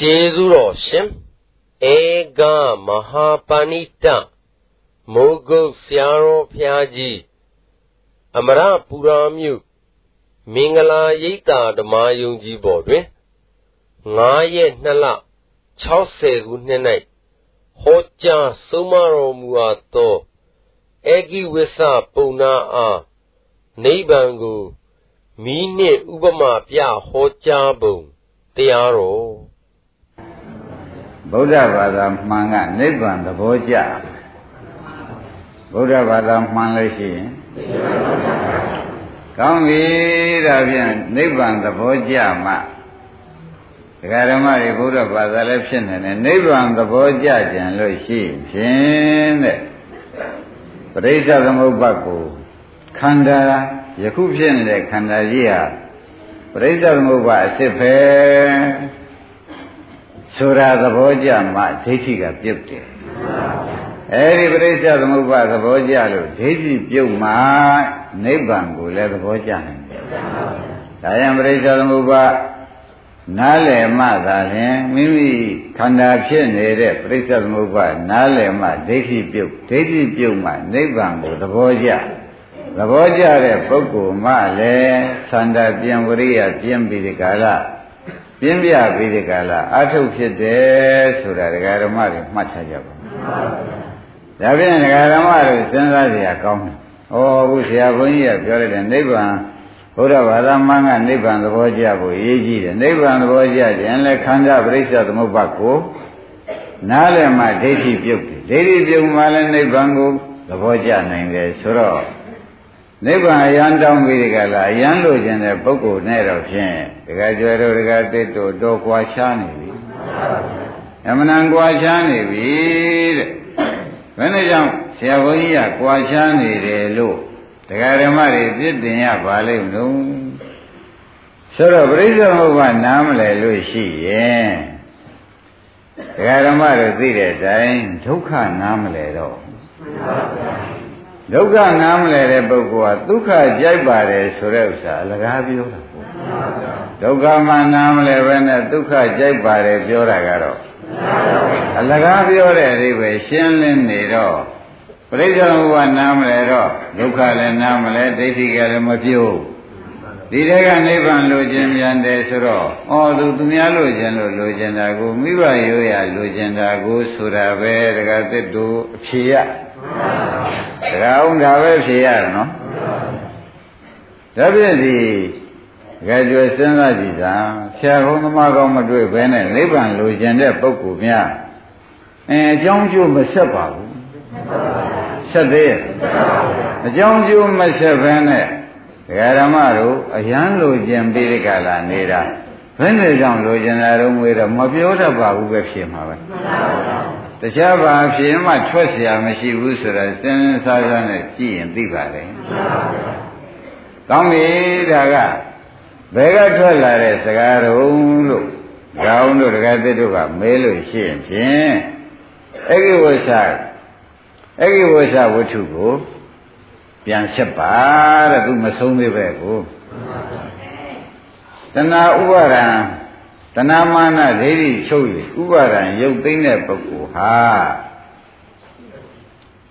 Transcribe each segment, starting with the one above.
ကျေးဇူးတော်ရှင်ဧကမဟာပဏိတမိုးကုတ်ဆရာတော်ဘုရားကြီးအမရပူရာမြို့မင်္ဂလာရိပ်သာဓမ္မယုံကြည်ပေါ်တွင်9ရက်2လ60ခုနှစ်၌ဟောကြားဆုံးမတော်မူအပ်သောဧကိဝိသပုံနာအားနိဗ္ဗာန်ကိုမိနှင့်ဥပမာပြဟောကြားပုံတရားတော် ဗုဒ္ဓဘာသာမှန်ကနိဗ္ဗာန်သဘောကျဗုဒ္ဓဘာသာမှန်လို့ရှိရင်ကောင်းပြီဒါဖြင့်နိဗ္ဗာန်သဘောကျမှဒကာဓမ္မတွေဗုဒ္ဓဘာသာလည်းဖြစ်နေတယ်နိဗ္ဗာန်သဘောကျကြံလို့ရှိဖြင့်တဲ့ပရိစ္ဆေသမုပ္ပါကိုခန္ဓာယခုဖြစ်နေတဲ့ခန္ဓာကြီးဟာပရိစ္ဆေသမုပ္ပါအစ်စ်ပဲ ဆိုတာသဘောကျမှဒိဋ္ဌိကပြုတ်တယ်အဲဒီပရိစ္ဆေသမုပ္ပါသဘောကျလို့ဒိဋ္ဌိပြုတ်မှနိဗ္ဗာန်ကိုလည်းသဘောကျနိုင်တယ်ဒါရင်ပရိစ္ဆေသမုပ္ပါနားလည်မှသာလျှင်မိမိခန္ဓာဖြစ်နေတဲ့ပရိစ္ဆေသမုပ္ပါနားလည်မှဒိဋ္ဌိပြုတ်ဒိဋ္ဌိပြုတ်မှနိဗ္ဗာန်ကိုသဘောကျသဘောကျတဲ့ပုဂ္ဂိုလ်မှလည်းသန္တာပြန်ဝရိယပြန်ပြီးဒီကာလ ပြင်းပြပြီးဒီကလာအထုတ်ဖြစ်တယ်ဆိုတာဒကာဓမ္မတွေမှတ်ထားကြပါဒါဖြင့်ဒကာဓမ္မတွေစဉ်းစားကြရကောင်းတယ်။ဩအခုဆရာဘုန်းကြီးကပြောလိုက်တယ်နိဗ္ဗာန်ဘုရားဘာသာမှန်ကနိဗ္ဗာန်သဘောကျဖို့အရေးကြီးတယ်။နိဗ္ဗာန်သဘောကျခြင်းလဲခန္ဓာပရိစ္ဆေသမုပ္ပါကိုနားလည်မှဒိဋ္ဌိပြုတ်တယ်။ဒိဋ္ဌိပြုတ်မှလည်းနိဗ္ဗာန်ကိုသဘောကျနိုင်တယ်ဆိုတော့ နိဗ္ဗာန်အရန်တောင်းပြီးဒီကလာအရန်လိုချင်တဲ့ပုဂ္ဂိုလ်နဲ့တော့ဖြင့်ဒကာကျွယ်တို့ဒကာတိတ်တို့တော့ကွာချားနေပြီအမှန်တန်ကွာချားနေပြီတဲ့ဘယ်နဲ့ကြောင့်ဆရာဘုန်းကြီးကကွာချားနေတယ်လို့ဒကာဓမ္မတွေပြစ်တင်ရပါလိမ့်မလို့ဆိုတော့ပရိစ္ဆေမုပ္ပါနားမလဲလို့ရှိရင်ဒကာဓမ္မတို့သိတဲ့အတိုင်းဒုက္ခနားမလဲတော့ ဒုက္ခနားမလဲတဲ့ပုဂ္ဂိုလ်ကဒုက္ခကြိုက်ပါတယ်ဆိုတဲ့ဥစ္စာအလကားပြောတာပေါ့ဒုက္ခမှနားမလဲပဲနဲ့ဒုက္ခကြိုက်ပါတယ်ပြောတာကတော့အလကားပြောတဲ့အဓိပ္ပာယ်ရှင်းလင်းနေတော့ပရိစ္ဆေဘဝနားမလဲတော့ဒုက္ခလည်းနားမလဲဒိဋ္ဌိကလည်းမပြုတ်ဒီတဲကနိဗ္ဗာန်လိုခြင်းမြန်တယ်ဆိုတော့ဩသူသူများလိုခြင်းလို့လိုခြင်းတာကိုမိဘရိုးရလိုခြင်းတာကိုဆိုတာပဲတကသစ်တို့အဖြေရ တရားအောင်ဒါပဲဖြေရနော်ဒါဖြင့်ဒီကြွယ်ကျွယ်စဉ်းစားကြည့်သာဆရာကောင်းသမားကောင်းမတွေ့ဘဲနဲ့နိဗ္ဗာန်လိုချင်တဲ့ပုဂ္ဂိုလ်များအဲအကြောင်းကျိုးမဆက်ပါဘူးဆက်သေးရဲ့အကြောင်းကျိုးမဆက်ဘဲနဲ့ဒကာဓမ္မတို့အရန်လိုချင်ပြီးဒီကလာနေတာဘယ်နဲ့ကြောင့်လိုချင်တာတော့ငွေတော့မပြောတတ်ပါဘူးပဲဖြစ်မှာပဲ တခြားဘာဖြစ်မှထွက်เสียမရှိဘူးဆိုတာစဉ်းစားစားနဲ့ကြည့်ရင်သိပါတယ်ကောင်းပြီဒါကဘယ်ကထွက်လာတဲ့စကားတုံးလို့ကြောင်းတို့တကယ်သစ်တို့ကမဲလို့ရှိရင်ဖြင့်အဲ့ဒီဝိသအဲ့ဒီဝိသဝတ္ထုကိုပြန်ဆက်ပါတဲ့သူမဆုံးသေးပဲကိုတဏှာဥပါဒံ တဏှာမာနဒိဋ္ဌိချုပ်၍ဥပါဒံရုပ်သိမ်းတဲ့ပုဂ္ဂိုလ်ဟာ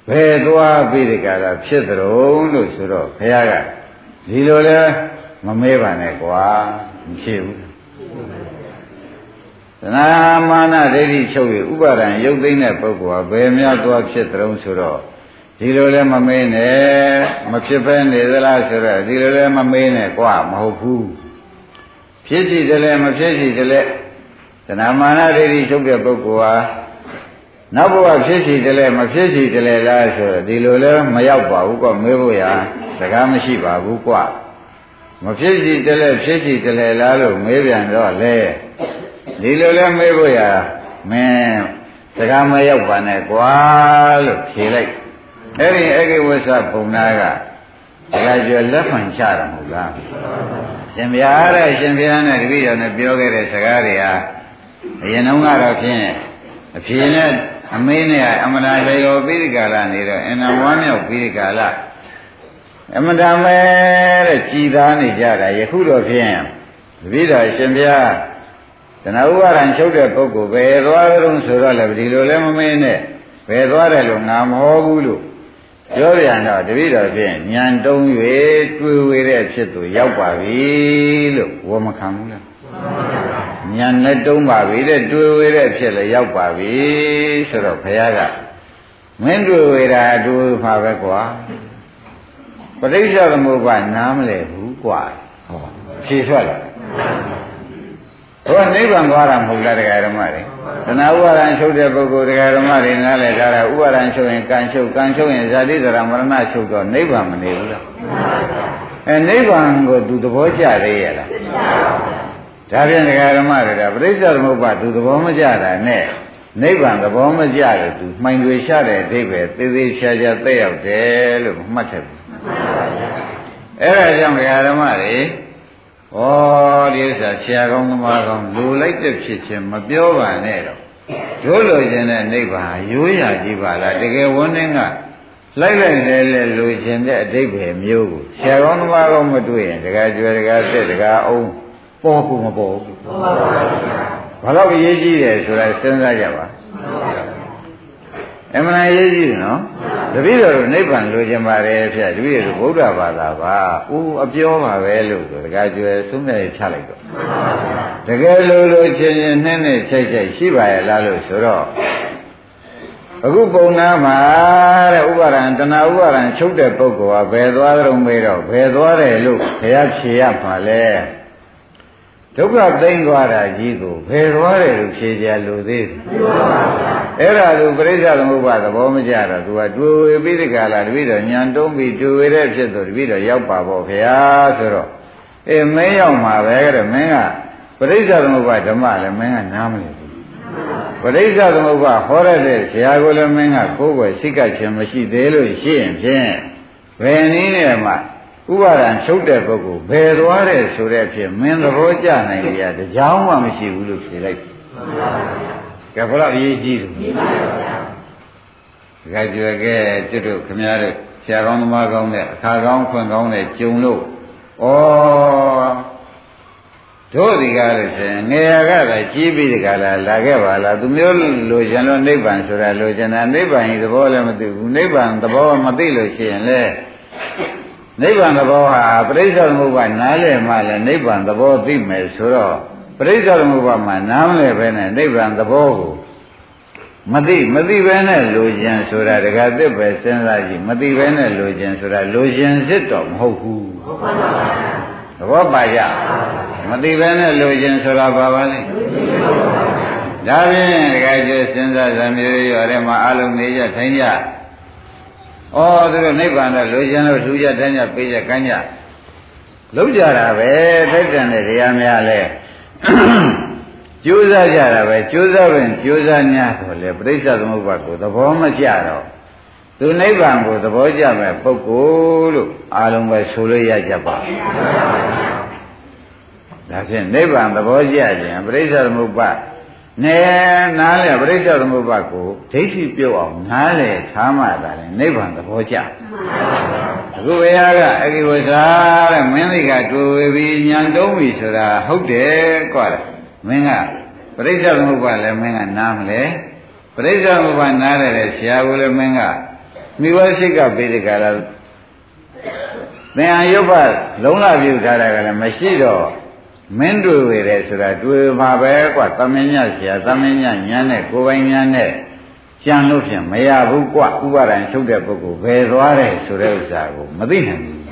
ဘယ်သွားပြီးဒီကရာဖြစ်သရုံလို့ဆိုတော့ဘုရားကဒီလိုလဲမမဲပါနဲ့ကွာမရှိဘူးသနာမာနဒိဋ္ဌိချုပ်၍ဥပါဒံရုပ်သိမ်းတဲ့ပုဂ္ဂိုလ်ဟာဘယ်များသွားဖြစ်သရုံဆိုတော့ဒီလိုလဲမမေးနဲ့မဖြစ်ပဲနေသလားဆိုတော့ဒီလိုလဲမမေးနဲ့ကွာမဟုတ်ဘူး ဖြစ်စီတယ်လဲမဖြစ်စီတယ်လဲသနာမာနဒိဋ္ဌိချုပ်တဲ့ပုဂ္ဂိုလ်ဟာနောက်ဘဝဖြစ်စီတယ်လဲမဖြစ်စီတယ်လဲလားဆိုတော့ဒီလိုလဲမရောက်ပါဘူးကွမေးဖို့ရစကားမရှိပါဘူးကွမဖြစ်စီတယ်လဲဖြစ်စီတယ်လဲလားလို့မေးပြန်တော့လေဒီလိုလဲမေးဖို့ရမင်းစကားမရောက်ပါနဲ့ကွာလို့ဖြေလိုက်အဲ့ဒီအကိဝဆပုံနာက တရားကျော်လက်ဖန်ချတာမဟုတ်လားရှင်ဘုရားတဲ့ရှင်ဘုရားနဲ့တပည့်တော်နဲ့ပြောခဲ့တဲ့စကားတွေဟာအရင်တုန်းကတော့ဖြင့်အဖြေနဲ့အမေးနဲ့အမနာလေရောပိရိကာလနေတော့အနဝမ်းမြောက်ပိရိကာလအမတမဲတဲ့ကြည်သားနေကြတာယခုတော့ဖြင့်တပည့်တော်ရှင်ဘုရားတဏှာဥပါဒံချုပ်တဲ့ပုဂ္ဂိုလ်ဘယ်သွားကြုံဆိုတော့လည်းဒီလိုလည်းမမင်းနဲ့ဘယ်သွားတယ်လို့ငါမဟောဘူးလို့ ပြောပြန်တော့တပည့်တော်ဖြင့်ညံတုံး၍တွေ့ဝေတဲ့ဖြစ်သူရောက်ပါပြီလို့ဝမခံဘူးလားညံနဲ့တုံးပါပြီတဲ့တွေ့ဝေတဲ့ဖြစ်လည်းရောက်ပါပြီဆိုတော့ဘုရားကမင်းတွေ့ဝေတာတွေ့မှာပဲကွာပဋိစ္စသမုပ္ပါနားမလဲဘူးကွာဟောဖြေထွက်လာ ဟောနိဗ္ဗာန်သွားတာမဟုတ်လားတရားဓမ္မတွေတဏှာဥပါဒံချုပ်တဲ့ပုဂ္ဂိုလ်တရားဓမ္မတွေနားလည်ကြတာဥပါဒံချုပ်ရင်ကံချုပ်ကံချုပ်ရင်ဇာတိဇရာမရဏချုပ်တော့နိဗ္ဗာန်မနေဘူးလားအဲနိဗ္ဗာန်ကိုသူသဘောကျသေးရဲ့လားဒါဖြင့်တရားဓမ္မတွေကပရိစ္ဆေသမုပ္ပါသူသဘောမကျတာနဲ့နိဗ္ဗာန်သဘောမကျလို့သူမှိန်တွေရှာတဲ့အဓိပ္ပာယ်သေသေးချာချာသက်ရောက်တယ်လို့မှတ်ထည့်ဘူးအဲ့ဒါကြောင့်ဓမ္မတွေ ဩဒီဥစ္စာဆရာကောင်းသမားကောင်းလူလိုက်တဲ့ဖြစ်ချင်းမပြောပါနဲ့တော့တို့လိုချင်တဲ့နိဗ္ဗာန်ရိုးရာကြီးပါလားတကယ်ဝန်းင်းကလိုက်လိုက်လဲလဲလူချင်တဲ့အဓိပ္ပာယ်မျိုးကိုဆရာကောင်းသမားကောင်းမတွေ့ရင်တကယ်ကျွယ်တကယ်တက်တကယ်အောင်ပေါ်ကူမပေါ်ဘူးဘာလို့အရေးကြီးတယ်ဆိုတာစဉ်းစားကြပါ အမှန်အရေးကြီးတယ်နော်တပည့်တော်တို့နိဗ္ဗာန်လိုချင်ပါတယ်ဖြတ်တပည့်တော်ဗုဒ္ဓဘာသာပါဦးအပြောပါပဲလို့ဆိုတကကြွယ်သုံးနေဖြတ်လိုက်တော့တကယ်လိုလိုချင်းချင်းနှင်းနဲ့ချိတ်ချိတ်ရှိပါရဲ့လားလို့ဆိုတော့အခုပုံနာမှာတဲ့ဥပါဒံတဏှာဥပါဒံချုပ်တဲ့ပုဂ္ဂိုလ်ကဘယ်သွားကြုံမေးတော့ဘယ်သွားတယ်လို့ဘုရားဖြေရမှာလဲ ဒုက္ခသိမ့်သွားတာကြီးကိုဘယ်သွားတယ်လို့ဖြေကြလို့သေးတယ်အဲ့ဒါသူပရိစ္ဆေသမုပ္ပါသဘောမကျတော့သူကတွေ့ဝေပြီးဒီကလာတပည့်တော်ညံတုံးပြီးတွေ့ဝေတဲ့ဖြစ်တော့တပည့်တော်ရောက်ပါပေါ့ခင်ဗျာဆိုတော့အေးမင်းရောက်မှာပဲတဲ့မင်းကပရိစ္ဆေသမုပ္ပါဓမ္မလည်းမင်းကနားမလည်ဘူးပရိစ္ဆေသမုပ္ပါဟောရတဲ့ဆရာကိုလည်းမင်းကကိုယ်ွယ်စိတ်ကခြင်းမရှိသေးလို့ရှိရင်ဖြင့်ဘယ်နည်းနဲ့မှ ဥပါဒံချုပ်တဲ့ပုဂ္ဂိုလ်ဘယ်သွားတယ်ဆိုတဲ့ဖြစ်မင်းသဘောကျနိုင်ကြတကြောင်မှမရှိဘူးလို့ဖြေလိုက်ကဲဘုရားအရေးကြီးတယ်ဒီကကြွယ်ကဲကျွတ်တို့ခမရတဲ့ဆရာကောင်းသမားကောင်းတဲ့အခါကောင်းခွင့်ကောင်းတဲ့ကြုံလို့ဩတို့ဒီကားလို့ဆိုရင်ငယ်ရကလည်းကြီးပြီးဒီကလာလာခဲ့ပါလားသူမျိုးလိုချင်လို့နိဗ္ဗာန်ဆိုတာလိုချင်တာနိဗ္ဗာန်ဤသဘောလည်းမသိဘူးနိဗ္ဗာန်သဘောမသိလို့ရှိရင်လေ နိဗ္ဗာန်သဘောဟာပရိစ္ဆေသမုပ္ပါနားလည်မှလည်းနိဗ္ဗာန်သဘောသိမယ်ဆိုတော့ပရိစ္ဆေသမုပ္ပါမှာနားမလဲပဲနဲ့နိဗ္ဗာန်သဘောကိုမသိမသိပဲနဲ့လိုခြင်းဆိုတာတကယ်သစ်ပဲစဉ်းစားကြည့်မသိပဲနဲ့လိုခြင်းဆိုတာလိုခြင်းစစ်တော့မဟုတ်ဘူးသဘောပါကြမသိပဲနဲ့လိုခြင်းဆိုတာဘာပါလဲဒါဖြင့်တကယ်ကျစဉ်းစားသမျိုးရောထဲမှာအလုံးနေကြထိုင်ကြ ဩသူတို့နိဗ္ဗာန်တော့လိုချင်လို့ထူကြတန်းကြပေးကြကမ်းကြလုံးကြတာပဲထိုက်တန်တဲ့တရားများလဲကြိုးစားကြတာပဲကြိုးစားရင်ကြိုးစား냐ဆိုလေပြိဿသမုပ္ပါကိုသဘောမကျတော့သူနိဗ္ဗာန်ကိုသဘောကျမဲ့ပုဂ္ဂိုလ်လို့အားလုံးပဲဆိုလို့ရကြပါဒါဖြင့်နိဗ္ဗာန်သဘောကျခြင်းပြိဿသမုပ္ပါ နဲနားလေပရိစ္ဆေသမုပ္ပါကိုဒိဋ္ဌိပြုတ်အောင်နားလေထားမှသာလေနိဗ္ဗာန်သဘောကျအခုဘုရားကအကိဝဇာတဲ့မင်းသိကတွေ့ဝေပြီးညံတုံးပြီဆိုတာဟုတ်တယ်ကွာမင်းကပရိစ္ဆေသမုပ္ပါလည်းမင်းကနားမလဲပရိစ္ဆေသမုပ္ပါနားတယ်ဆရာကလည်းမင်းကမိဘစိတ်ကပေးတဲ့ကလာသင်္ဟာယုတ်ဖလုံးလာပြုထားတာကလည်းမရှိတော့ မင်းတွေ့ဝေတယ်ဆိုတာတွေ့မှာပဲကွာသမင်းညဆရာသမင်းညညာနဲ့ကိုယ်ပိုင်ညာနဲ့ကြံလို့ဖြင့်မရဘူးကွာဥပါဒံချုပ်တဲ့ပုဂ္ဂိုလ်ဘယ်သွားတယ်ဆိုတဲ့ဥစ္စာကိုမသိနိုင်ဘူး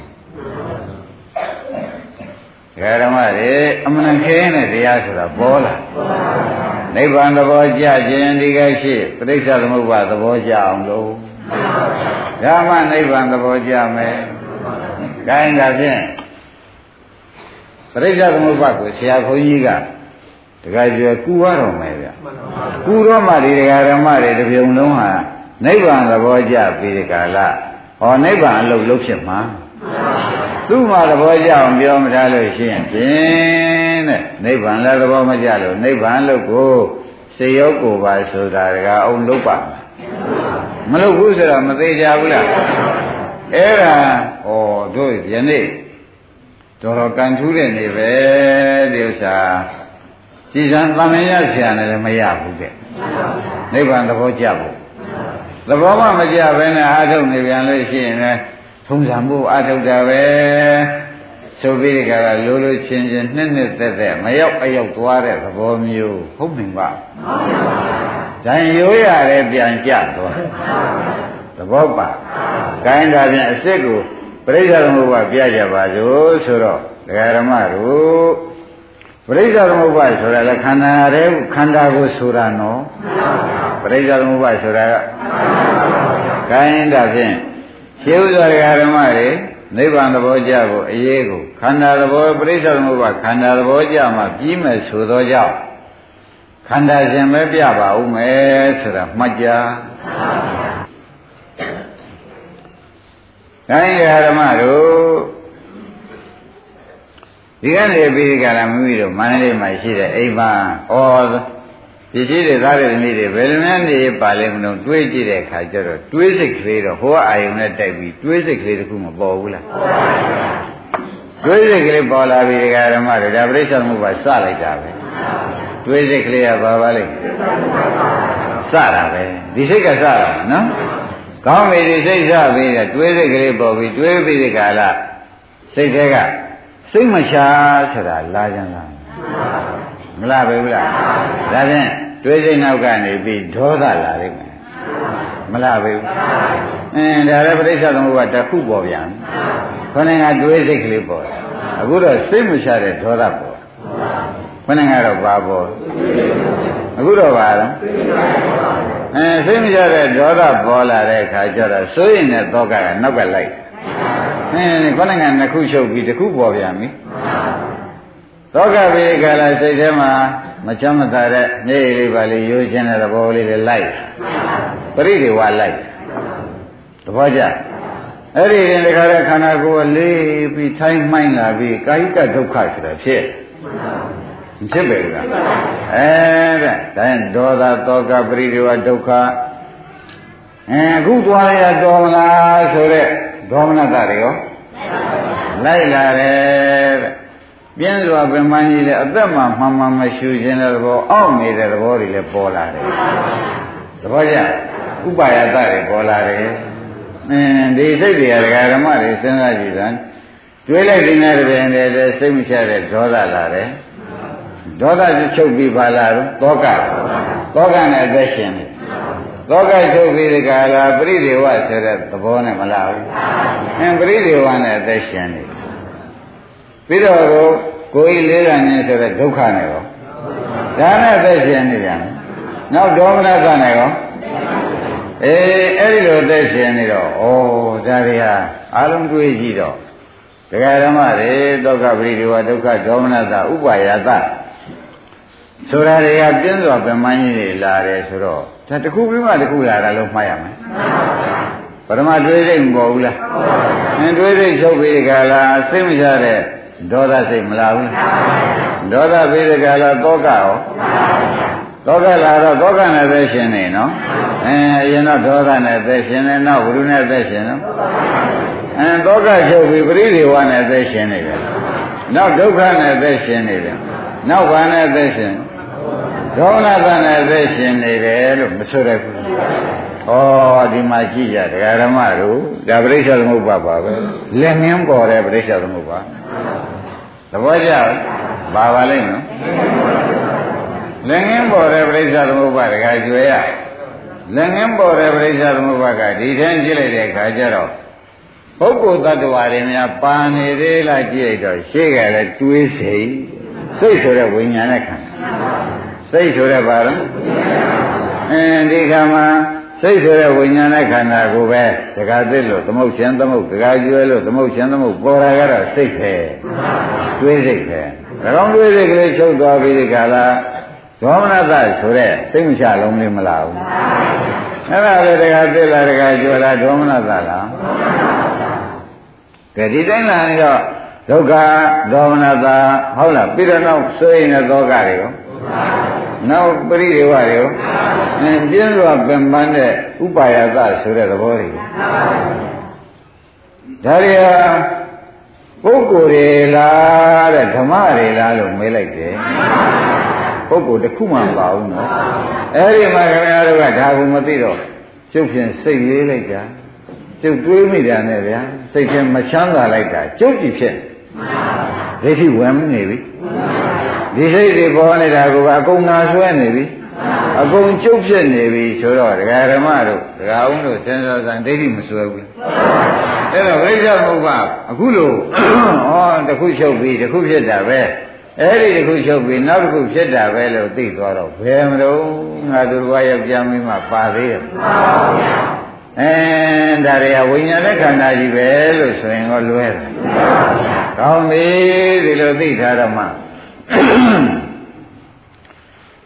ဓမ္မတွေအမှန်ခင်းတဲ့တရားဆိုတာပေါ်လာနိဗ္ဗာန်သဘောကြခြင်းဒီကရှိပဋိစ္စသမုပ္ပါသဘောကြအောင်လို့ဓမ္မနိဗ္ဗာန်သဘောကြမယ်။ဒါရင်ဒါဖြင့် ပရိစ္ဆေသမုပ္ပါကိုဆရာခွန်ကြီးကတခါကျွယ်ကူရတော်မယ်ဗျကူတော့မှဒီတရားဓမ္မတွေတစ်ပြုံလုံးဟာနိဗ္ဗာန်သဘောကျပြီးဒီကာလဟောနိဗ္ဗာန်အလုပ်လုပ်ဖြစ်မှာသူ့မှာသဘောကျအောင်ပြောမထားလို့ရှိရင်ဖြင့်တဲ့နိဗ္ဗာန်လည်းသဘောမကျလို့နိဗ္ဗာန်လို့ကိုစေရောကိုပါဆိုတာကအောင်လုပ်ပါမလုပ်ဘူးဆိုတော့မသေးကြဘူးလားအဲ့ဒါဩတို့ယနေ့ တော်တော်ကန်ထူးတဲ့နေပဲဒီဥစ္စာကြည်စံတမင်ရဆရာနဲ့လည်းမရဘူးတဲ့နိဗ္ဗာန်သဘောကျဖို့သဘောမှမကျဘဲနဲ့အာထုတ်နေပြန်လို့ရှိရင်လည်းထုံးစံမှုအာထုတ်တာပဲဆိုပြီးဒီကကလိုလိုချင်းချင်းနှစ်နှစ်သက်သက်မရောက်အရောက်သွားတဲ့သဘောမျိုးဟုတ်ပြီပါဟုတ်ပါဘူး။ဒါရိုးရတယ်ပြန်ကြသွားသဘောပါ။ကိုင်းတာပြန်အစ်စ်ကို ပြိဿသမုပ္ပါပြကြပါစို့ဆိုတော့ဒကာရမတို့ပြိဿသမုပ္ပါဆိုတာလည်းခန္ဓာရဲ့ခန္ဓာကိုဆိုတာနော်ပြိဿသမုပ္ပါဆိုတာကကိုင်းတာဖြင့်ရှင်းဥစွာဒကာရမတွေနိဗ္ဗာန်သဘောကြဖို့အရေးကိုခန္ဓာသဘောပြိဿသမုပ္ပါခန္ဓာသဘောကြမှပြီးမဲ့ဆိုသောကြောင့်ခန္ဓာရှင်ပဲပြပါဦးမယ်ဆိုတာမှတ်ကြ တိုင်းဓမ္မတို့ဒီကနေ့ပြီးဒီကလာမိမိတို့မန္တလေးမှာရှိတဲ့အိမ်မှာဩဒီကြီးတွေသားတွေသမီးတွေဘယ်လိုများနေပါလဲမလို့တွေးကြည့်တဲ့အခါကျတော့တွေးစိတ်ကလေးတော့ဟိုအာယုံနဲ့တိုက်ပြီးတွေးစိတ်ကလေးတခုမပေါ်ဘူးလားတွေးစိတ်ကလေးပေါ်လာပြီဒီကဓမ္မတွေဒါပြိဿမှုပါစလိုက်တာပဲတွေးစိတ်ကလေးကပါပါလိမ့်စတာပဲဒီစိတ်ကစတာနော် ကောင်းပြီဒီစိတ်စပြီးတဲ့တွေးစိတ်ကလေးပေါ်ပြီးတွေးပြီးဒီကလာစိတ်တွေကစိတ်မရှာဆိုတာလာကြလားမလားပဲဘူးလားဒါဖြင့်တွေးစိတ်နောက်ကနေပြီးဒေါသလာလိမ့်မယ်မလားပဲဘူးအင်းဒါလည်းပဋိစ္စသမုပ္ပါတစ်ခုပေါ်ပြန်ခொနဲ့ကတွေးစိတ်ကလေးပေါ်အခုတော့စိတ်မရှာတဲ့ဒေါသပေါ်ခொနဲ့ကတော့ဘာပေါ်အခုတော့ဘာလဲ အဲစိတ်မရှာတဲ့ဒေါသပေါ်လာတဲ့အခါကျတော့စိုးရင်တဲ့သောကကနောက်ကလိုက်အင်းခொနဲ့ကနှစ်ခုချုပ်ပြီးတစ်ခုပေါ်ပြန်ပြီသောကပိကလာစိတ်ထဲမှာမချမ်းမသာတဲ့မျက်ရည်လေးပါလေးရိုးချင်းတဲ့သဘောလေးတွေလိုက်ပရိဒီဝလိုက်သဘောကျအဲ့ဒီရင်တခါတဲ့ခန္ဓာကိုယ်လေးပြီးထိုင်းမှိုင်းလာပြီးကာယကဒုက္ခဆိုတာဖြစ် မဖြစ်ပဲလားအဲတဲ့ဒါရင်ဒေါသတောကပရိဒီဝဒုက္ခအဲအခုသွားရတော်မလားဆိုတဲ့ဒေါမနတတွေရောလိုက်လာတယ်တဲ့ပြင်းစွာပင်ပန်းကြီးလည်းအသက်မှမှန်မှန်မရှူခြင်းတဲ့သဘောအောက်နေတဲ့သဘောတွေလည်းပေါ်လာတယ်သဘောကျဥပါယတတွေပေါ်လာတယ်အင်းဒီစိတ်တွေကဒကာဓမ္မတွေစဉ်းစားကြည့်တာတွေးလိုက်တဲ့တဲ့ပြင်တဲ့စိတ်မချတဲ့ဒေါသလာတယ် ဒေါသချုပ်ပြီးပါလာတော့တောကတောကနဲ့အသက်ရှင်တယ်သောကချုပ်ပြီးဒီကလာပရိဒေဝဆိုတဲ့သဘောနဲ့မလားဘူးအင်းပရိဒေဝနဲ့အသက်ရှင်နေပြီးတော့ကိုယ်ကြီးလေးကနဲ့ဆိုတဲ့ဒုက္ခနဲ့ရောဒါနဲ့သက်ရှင်နေပြန်နောက်ဒေါမနကနဲ့ရောအေးအဲ့ဒီလိုသက်ရှင်နေတော့ဩဒါတွေဟာအလုံးတွေးကြည့်တော့ဒကာဓမ္မတွေဒုက္ခပရိဒီဝဒုက္ခဒေါမနတဥပါယတ ဆိုတာတွေကပြင်းစွာပင်မကြီးတွေလာတယ်ဆိုတော့ဒါတစ်ခုပြီးမှတစ်ခုလာတာလို့မှားရမယ်ပရမတွေးစိတ်မပေါ်ဘူးလားအင်းတွေးစိတ်ချုပ်ပြီးကြလားစိတ်မချတဲ့ဒေါသစိတ်မလာဘူးဒေါသပြီးကြလားတောကရောတောကလာတော့တောကနဲ့သက်ရှင်နေနော်အဲအရင်တော့ဒေါသနဲ့သက်ရှင်နေနောက်ဝိရုနဲ့သက်ရှင်နော်အဲတောကချုပ်ပြီးပရိဒီဝနဲ့သက်ရှင်နေတယ်နောက်ဒုက္ခနဲ့သက်ရှင်နေတယ်နောက်ဘာနဲ့သက်ရှင် ဒေါမနတနဲ့သက်ရှင်နေတယ်လို့မဆိုရဘူးဩဒီမှာကြည့်ကြတရားဓမ္မတို့ဒါပရိစ္ဆေသမုပ္ပါပါပဲလက်ငင်းပေါ်တဲ့ပရိစ္ဆေသမုပ္ပါသဘောကျပါပါလိမ့်နော်လက်ငင်းပေါ်တဲ့ပရိစ္ဆေသမုပ္ပါတခါကျွေရလက်ငင်းပေါ်တဲ့ပရိစ္ဆေသမုပ္ပါကဒီထန်းကြည့်လိုက်တဲ့အခါကျတော့ပုဂ္ဂိုလ်တ attva တွေများပါနေသေးလားကြည့်လိုက်တော့ရှေ့ကလည်းတွေးစိတ်စိတ်ဆိုတဲ့ဝိညာဉ်နဲ့ခန္ဓာ စိတ်ဆိုတဲ့ဘာလဲအင်းဒီခါမှာစိတ်ဆိုတဲ့ဝိညာဉ်နဲ့ခန္ဓာကိုပဲတခါသိလို့သမုတ်ရှင်သမုတ်တခါကျွဲလို့သမုတ်ရှင်သမုတ်ပေါ်လာကြတော့စိတ်ပဲတွေးစိတ်ပဲ၎င်းတွေးစိတ်ကလေးချုပ်သွားပြီးဒီကလာဒေါမနတဆိုတဲ့စိတ်မချလုံးလေးမလားဘူးအဲ့ဒါလေတခါသိလာတခါကျွဲလာဒေါမနတလားကဲဒီတိုင်းလာနေတော့ဒုက္ခဒေါမနတဟုတ်လားပြီးတော့နောက်ဆိုရင်တဲ့ဒုက္ခတွေရော နောက်ပရိဒေဝတွေရောအင်းပြင်းစွာပင်ပန်းတဲ့ဥပါယသဆိုတဲ့သဘောတွေဒါတွေဟာပုဂ္ဂိုလ်တွေလားတဲ့ဓမ္မတွေလားလို့မေးလိုက်တယ်ပုဂ္ဂိုလ်တစ်ခုမှမပါဘူးနော်အဲ့ဒီမှာခင်ဗျားတို့ကဒါကိုမသိတော့ကျုပ်ဖြင့်စိတ်လေးလိုက်တာကျုပ်တွေးမိတာနဲ့ဗျာစိတ်ထဲမချမ်းသာလိုက်တာကျုပ်ကြည့်ဖြစ်ဒိဋ္ဌိဝင်နေပြီ ဒီစိတ်တွေပေါ်နေတာကအကုန်နာဆွဲနေပြီအကုန်ကျုပ်ဖြစ်နေပြီဆိုတော့ဒကာဓမ္မတို့ဒကာအောင်တို့စဉ်းစားစမ်းဒိဋ္ဌိမဆွဲဘူးအဲ့တော့ဝိဇ္ဇာမဟုတ်ပါအခုလို့ဩတခုချုပ်ပြီးတခုဖြစ်တာပဲအဲ့ဒီတခုချုပ်ပြီးနောက်တစ်ခုဖြစ်တာပဲလို့သိသွားတော့ဘယ်မလို့ငါတို့ဘာယောက်ျားမင်းမပါသေးရဲ့မှန်ပါဗျာအဲဒါတွေကဝိညာဉ်နဲ့ခန္ဓာကြီးပဲလို့ဆိုရင်တော့လွဲတယ်မှန်ပါဗျာကောင်းပြီဒီလိုသိထားတော့မှ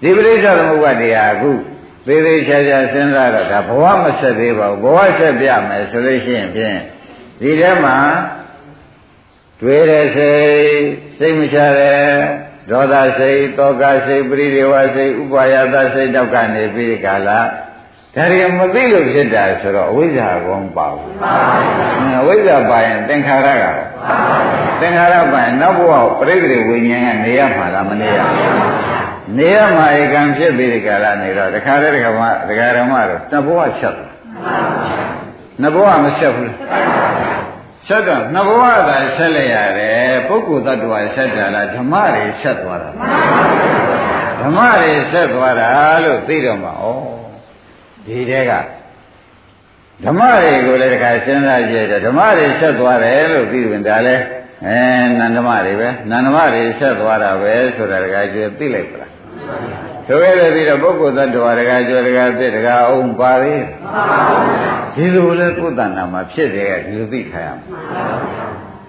ဒီပရိစ္ဆေသမုပ္ပါဒ်တရားအခုသေးသေးချာချာစဉ်းစားတော့ဒါဘဝမဆက်သေးပါဘူးဘဝဆက်ပြမယ်ဆိုလို့ရှိရင်ဖြင့်ဒီထဲမှာတွေ့တဲ့စိတ်စိတ်မချတဲ့ဒေါသစိတ်တောကစိတ်ပရိဒေဝစိတ်ဥပါယသစိတ်တော့ကနေပြီးကာလ ဒါရီမသိလို့ဖြစ်တာဆိုတော့အဝိဇ္ဇာကောင်းပါဘူးအဝိဇ္ဇာပါရင်သင်္ခါရကသင်္ခါရပါရင်နောက်ဘဝပရိသေဝိညာဉ်ကနေရမှာလားမနေရဘူးနေရမှာဧကံဖြစ်ပြီးဒီကရနေတော့တခါတည်းတခါမှဒကာရမတော့နှစ်ဘဝချက်နှစ်ဘဝမချက်ဘူးချက်တော့နှစ်ဘဝသာဆက်လိုက်ရတယ်ပုဂ္ဂိုလ်တ attva ဆက်တာလားဓမ္မတွေဆက်သွားတာဓမ္မတွေဆက်သွားတာလို့သိတော့မှာဩ ဒီတဲကဓမ္မတွေကိုလည်းတခါစဉ်းစားကြည့်တယ်ဓမ္မတွေဆက်သွားတယ်လို့သိရင်ဒါလည်းအဲနန္ဒမတွေပဲနန္ဒမတွေဆက်သွားတာပဲဆိုတာတခါကျွေးသိလိုက်ပါလားဆိုရတဲ့ပြီးတော့ပုဂ္ဂိုလ်သတ္တဝါတကားကျော်တကားပြစ်တကားအောင်ပါသေးဒီလိုလဲကိုယ်တဏ္ဍာမှာဖြစ်တယ်ကဒီလိုသိထားရမှာ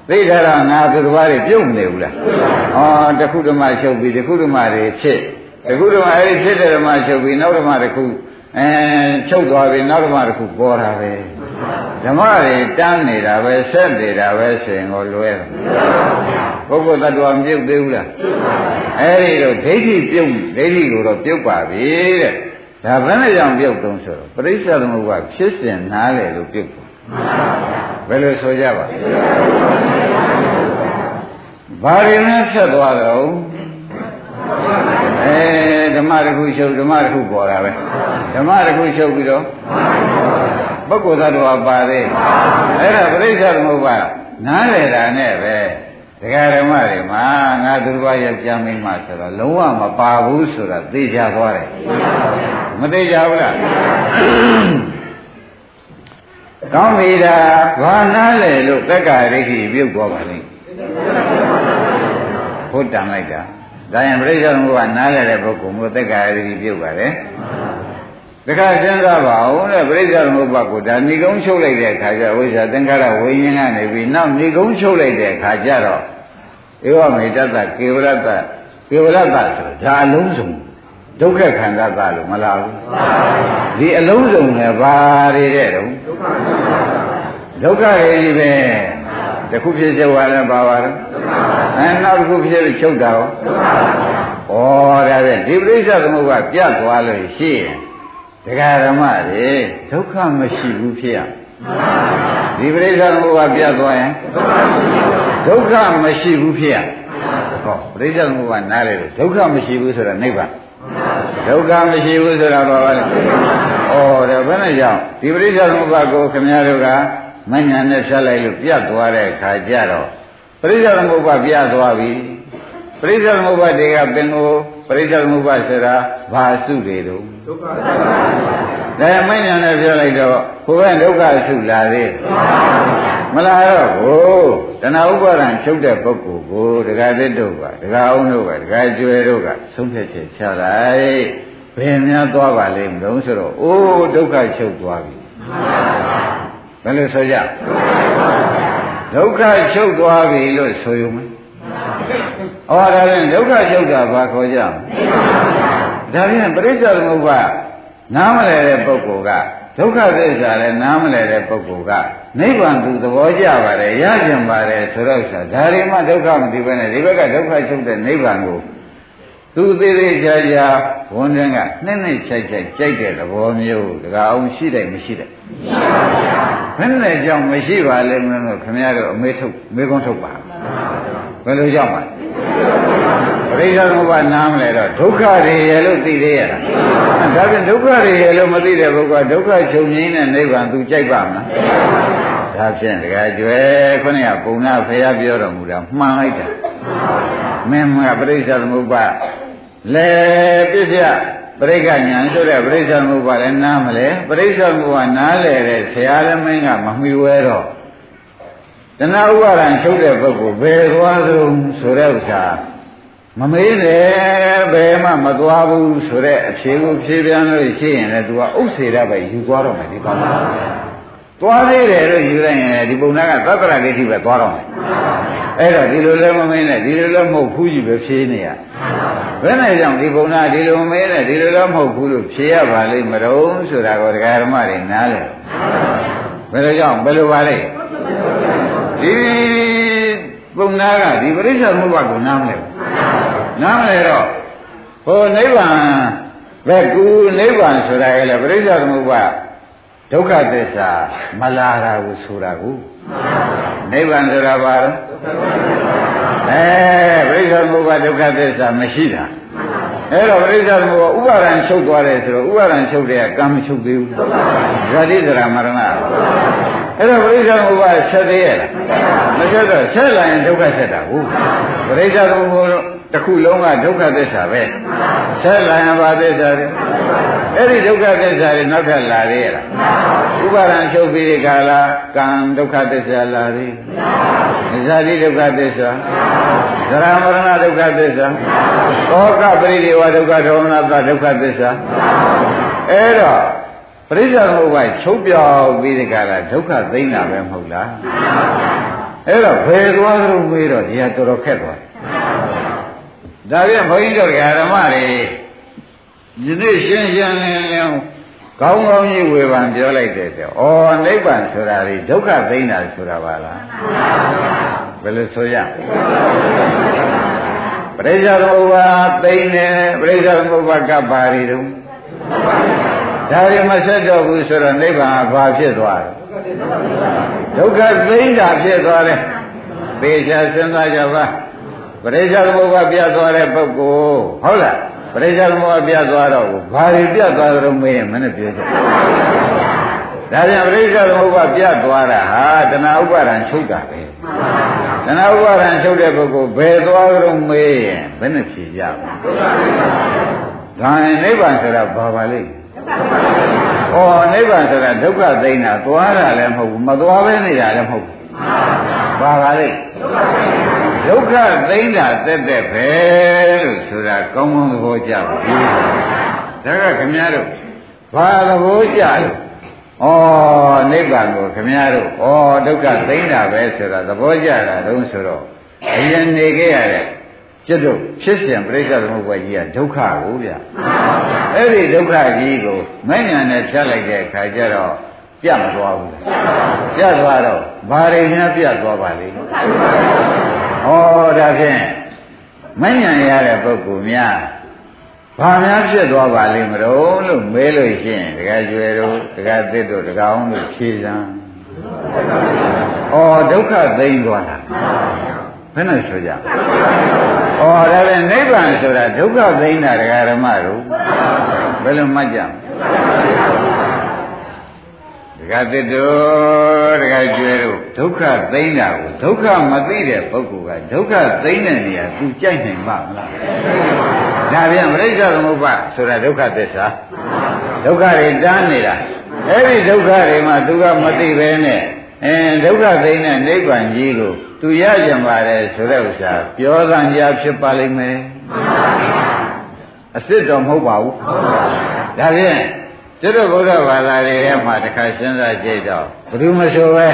သိထားတော့ငါသူတစ်ပါးတွေပြုတ်မနေဘူးလားဩတခုဓမ္မချုပ်ပြီးတခုဓမ္မတွေဖြစ်တခုဓမ္မအဲ့ဒီဖြစ်တဲ့ဓမ္မချုပ်ပြီးနောက်ဓမ္မတစ်ခု အဲချုပ်သွားပြီနောက်ဓမ္မတစ်ခုပေါ်တာပဲဓမ္မတွေတန်းနေတာပဲဆက်နေတာပဲဆိုရင်ကိုလွဲတယ်ပုဂ္ဂိုလ်တ attva မပြုတ်သေးဘူးလားအဲ့ဒီတော့ဒိဋ္ဌိပြုတ်ဒိဋ္ဌိကိုတော့ပြုတ်ပါပြီတဲ့ဒါဘယ်နဲ့ကြောင့်ပြုတ်တုံးဆိုတော့ပရိစ္ဆေသမုပ္ပါဖြစ်စဉ်နားလေလို့ပြုတ်ပါဘယ်လိုဆိုကြပါဘာတွေနဲ့ဆက်သွားတော့ အဲဓမ္မတစ်ခုချုပ်ဓမ္မတစ်ခုပေါ်တာပဲဓမ္မတစ်ခုချုပ်ပြီးတော့ပုဂ္ဂိုလ်သတ္တဝါပါသေးအဲ့ဒါပြိဿသမုပ္ပါနားလေတာနဲ့ပဲဒကာဓမ္မတွေမှာငါသူတစ်ပါးရဲ့ကြံမိမှဆိုတော့လုံးဝမပါဘူးဆိုတာသိကြသွားတယ်မသိကြဘူးလားကောင်းပြီဒါဘာနားလေလို့တက္ကရိခိပြုတ်သွားပါလိမ့်ဟုတ်တန်လိုက်တာ ဒါရင်ပြိဿသမုပ္ပါနားလေတဲ့ပုဂ္ဂိုလ်မျိုးတက္ကရိခိပြုတ်ပါလေတခါစဉ်းစားပါဦးတဲ့ပြိဿသမုပ္ပါကိုဒါဏိကုံးချုပ်လိုက်တဲ့အခါကျဝိဇ္ဇာသင်္ခါရဝိညာဉ်ကနေပြီးနောက်ဏိကုံးချုပ်လိုက်တဲ့အခါကျတော့ဧဝမေတ္တကေဝရတ္တကေဝရတ္တဆိုဒါအလုံးစုံဒုက္ခခန္ဓာသလို့မလားဘူးဒီအလုံးစုံလည်းဘာတွေတဲ့တုံးဒုက္ခတွေကြီးပဲ တခုဖြစ်ချုပ်သွားလဲပါပါတော့အဲနောက်တစ်ခုဖြစ်လို့ချုပ်တာရောဩဒါဖြင့်ဒီပရိစ္ဆေသမုပ္ပါပြတ်သွားလို့ရှိရင်ဒကာဓမ္မတွေဒုက္ခမရှိဘူးဖြစ်ရဒီပရိစ္ဆေသမုပ္ပါပြတ်သွားရင်ဒုက္ခမရှိဘူးဖြစ်ရဟောပရိစ္ဆေသမုပ္ပါနားလေဒုက္ခမရှိဘူးဆိုတာနိဗ္ဗာန်ဒုက္ခမရှိဘူးဆိုတာဘာပါလဲဩဒါဘယ်နဲ့ကြောင့်ဒီပရိစ္ဆေသမုပ္ပါကိုခင်ဗျားတို့က မဉ္ဇဏ်နဲ့ဖြတ်လိုက်လို့ပြတ်သွားတဲ့အခါကျတော့ပရိစ္ဆေသမုပ္ပါပြတ်သွားပြီပရိစ္ဆေသမုပ္ပါတွေကပင်ကိုပရိစ္ဆေသမုပ္ပါဆိုတာဘာစုတွေတော့ဒုက္ခဒါမဉ္ဇဏ်နဲ့ပြောလိုက်တော့ဘုရားဒုက္ခစုလာသေးမလားတော့ဘို့တဏှာဥပါဒံချုပ်တဲ့ပုဂ္ဂိုလ်ကိုဒကာသစ်တို့ကဒကာအောင်တို့ကဒကာကျွယ်တို့ကဆုံးဖြတ်ချက်ချလိုက်ဘယ်များသွားပါလိမ့်မလို့ဆိုတော့အိုးဒုက္ခချုပ်သွားပြီဘ ယ်လိုဆိုကြဒုက္ခချုပ်သွားပြီလို့ဆိုရုံပဲဩဒါဖြင့်ဒုက္ခချုပ်တာဘာခေါ်ကြမလဲဒါဖြင့်ပရိစ္ဆေသမုပ္ပါနားမလဲတဲ့ပုဂ္ဂိုလ်ကဒုက္ခသစ္စာလည်းနားမလဲတဲ့ပုဂ္ဂိုလ်ကနိဗ္ဗာန်သူသဘောကျပါတယ်ရကြင်ပါတယ်ဆိုတော့ဆိုဒါရီမှဒုက္ခမသိဘဲနဲ့ဒီဘက်ကဒုက္ခချုပ်တဲ့နိဗ္ဗာန်ကိုသူသေးသေးချာချာဝန်တွင်ကနှစ်နှစ်ချိုက်ချိုက်ကြိုက်တဲ့သဘောမျိုးတကအောင်ရှိတယ်မရှိတယ်မရှိပါဘူး ဘယ်နဲ့ကြောင့်မရှိပါလဲမလို့ခင်ဗျားတို့အမေထုတ်မေကုန်းထုတ်ပါဘယ်လိုကြောင့်ပါပပရိစ္ဆေသမုပ္ပါနားမလဲတော့ဒုက္ခတွေရဲ့လို့သိသေးရလားဒါပြန်ဒုက္ခတွေရဲ့လို့မသိတဲ့ပုဂ္ဂိုလ်ကဒုက္ခချုပ်ငြိမ်းတဲ့နိဗ္ဗာန်သူကြိုက်ပါမလားဒါဖြင့်တကယ်ကျွဲခုနကပုံနာဖရာပြောတော်မူတာမှန်လိုက်တာမင်းကပရိစ္ဆေသမုပ္ပါလဲပြည့်ပြ ပရိက္ခညာဆိုတဲ့ပရိစ္ဆေသမုပ္ပါလည်းနားမလဲပရိစ္ဆေသမုပ္ပါနားလဲတဲ့ဆရာလည်းမင်းကမမှီဝဲတော့တဏှာဥပါဒံချုပ်တဲ့ပုဂ္ဂိုလ်ဘယ်သွားသလုံးဆိုတဲ့ဥစ္စာမမေးနဲ့ဘယ်မှမသွားဘူးဆိုတဲ့အဖြေကိုဖြေပြန်လို့ရှိရင်လည်း तू ကဥစ္စေရပဲယူသွားတော့မယ်ဒီကောင် သွားသေးတယ်လို့ယူလိုက်ရင်ဒီပုံနာကသတ္တရဒိဋ္ဌိပဲသွားတော့မယ်အဲ့တော့ဒီလိုလည်းမမင်းနဲ့ဒီလိုလည်းမဟုတ်ဘူးကြီးပဲဖြေနေရဘယ်နဲ့ကြောင့်ဒီပုံနာဒီလိုမမင်းနဲ့ဒီလိုလည်းမဟုတ်ဘူးလို့ဖြေရပါလိမ့်မတော့ဆိုတာကိုဒကာဓမ္မတွေနားလဲဘယ်လိုကြောင့်ဘယ်လိုပါလဲဒီပုံနာကဒီပရိစ္ဆေသမုပ္ပါကိုနားမလဲနားမလဲတော့ဟိုနိဗ္ဗာန်ပဲကူနိဗ္ဗာန်ဆိုတာကလည်းပရိစ္ဆေသမုပ္ပါ ဒုက္ခသစ္စာမလာတာကိုဆိုတာကိုနိဗ္ဗာန်ဆိုတာဘာလဲအဲပရိစ္ဆေသမုပ္ပါဒုက္ခသစ္စာမရှိတာအဲ့တော့ပရိစ္ဆေသမုပ္ပါဥပါဒံချုပ်သွားတယ်ဆိုတော့ဥပါဒံချုပ်တဲ့ကံမချုပ်သေးဘူးဇာတိသရမရဏအဲ့တော့ပရိစ္ဆေသမုပ္ပါဆက်သေးရဲ့မဆက်တော့ဆက်လာရင်ဒုက္ခဆက်တာဟုတ်ပရိစ္ဆေသမုပ္ပါတစ်ခုလုံးကဒုက္ခသစ္စာပဲဆက်လာရင်ဘာသစ္စာလဲ အဲ့ဒီဒုက္ခသစ္စာတွေနောက်ထပ်လာသေးရဲ့လားဥပါဒံချုပ်ပြီးဒီခါလာကံဒုက္ခသစ္စာလာသေးဇာတိဒုက္ခသစ္စာဇရာမရဏဒုက္ခသစ္စာသောကပရိဒေဝဒုက္ခဒေါမနသဒုက္ခသစ္စာအဲ့တော့ပရိစ္ဆေသမုပ္ပါချုပ်ပြောက်ပြီးဒီကလာဒုက္ခသိမ့်တာပဲမဟုတ်လားအဲ့တော့ဘယ်သွားသလိုမေးတော့ဒီဟာတော်တော်ခက်သွားဒါပြန်ဘုန်းကြီးတို့ဓမ္မတွေ ယနေ့ရှင်းရှင်းလင်းလင်းကောင်းကောင်းကြီးဝေဖန်ပြောလိုက်တဲ့တဲ့ဩနိဗ္ဗာန်ဆိုတာဒီဒုက္ခသိမ့်တာဆိုတာပါလားဘယ်လိုဆိုရပရိစ္ဆေသမုပ္ပါသိမ့်တယ်ပရိစ္ဆေသမုပ္ပါကပါရီတုံးဒါရီမဆက်တော့ဘူးဆိုတော့နိဗ္ဗာန်ဘာဖြစ်သွားလဲဒုက္ခသိမ့်တာဖြစ်သွားတယ်သေချာစဉ်းစားကြပါပရိစ္ဆေသမုပ္ပါပြတ်သွားတဲ့ပုဂ္ဂိုလ်ဟုတ်လား ပရိစ္ဆေသမုပ္ပါပြတ်သွားတော့ဘာတွေပြတ်သွားကြလို့မေးရင်မနဲ့ပြောကြဒါပြန်ပရိစ္ဆေသမုပ္ပါပြတ်သွားတာဟာတဏှာဥပါဒံချုပ်တာပဲတဏှာဥပါဒံချုပ်တဲ့ပုဂ္ဂိုလ်ဘယ်သွားကြလို့မေးရင်ဘယ်နဲ့ဖြေကြမလဲဒါရင်နိဗ္ဗာန်ဆိုတာဘာပါလိမ့်ဩနိဗ္ဗာန်ဆိုတာဒုက္ခသိမ်းတာသွားတာလည်းမဟုတ်ဘူးမသွားဘဲနေတာလည်းမဟုတ်ဘူးဘာပါလိမ့် ဒုက္ခသိမ်းတာတက်တက်ပဲလို့ဆိုတာကောင်းကောင်းသဘောကျပါဘူးဒါကခင်ဗျားတို့ဘာသဘောကျလို့ဩနိဗ္ဗာန်ကိုခင်ဗျားတို့ဩဒုက္ခသိမ်းတာပဲဆိုတာသဘောကျတာတုံးဆိုတော့အရင်နေခဲ့ရတဲ့ကျွတ်တို့ဖြစ်စဉ်ပြိဿသမုပ္ပါကြီးကဒုက္ခကိုဗျအဲ့ဒီဒုက္ခကြီးကိုမဲ့ညာနဲ့ဖြတ်လိုက်တဲ့အခါကျတော့ပြတ်မသွားဘူးပြတ်သွားတော့ဘာတွေများပြတ်သွားပါလိမ့် ဩဒါဖြင့်မဲ့ညာရတဲ့ပုဂ္ဂိုလ်များဘာများဖြစ်သွားပါလိမ့်မလို့လို့မေးလို့ရှိရင်တကယ်ကျွယ်တို့တကယ်သစ်တို့တကအောင်တို့ဖြေစမ်းဩဒုက္ခသိမ်းသွားတာဘယ်နဲ့ဆိုကြဩဒါလည်းနိဗ္ဗာန်ဆိုတာဒုက္ခသိမ်းတာဒကာဓမ္မတို့ဘယ်လိုမှတ်ကြမလဲဒ ကာသစ်တို့ဒကာကျွဲတို့ဒုက္ခသိမ်းတာကိုဒုက္ခမသိတဲ့ပုဂ္ဂိုလ်ကဒုက္ခသိမ်းတဲ့နေရာသူကြိုက်နိုင်ပါမလားဒါပြန်ပြိဿသမုပ္ပါဆိုတာဒုက္ခသစ္စာဒုက္ခတွေတားနေတာအဲ့ဒီဒုက္ခတွေမှာသူကမသိပဲနဲ့အဲဒုက္ခသိမ်းတဲ့နိဗ္ဗာန်ကြီးကိုသူရကြပါတယ်ဆိုတဲ့ဥစ္စာပြောသံကြားဖြစ်ပါလိမ့်မယ်အစ်စ်တော်မဟုတ်ပါဘူးဒါဖြင့် ကျွတ်တို့ဘုရားဘာသာတွေထဲမှာတစ်ခါစဉ်းစားကြည့်တော့ဘယ်သူမဆိုပဲ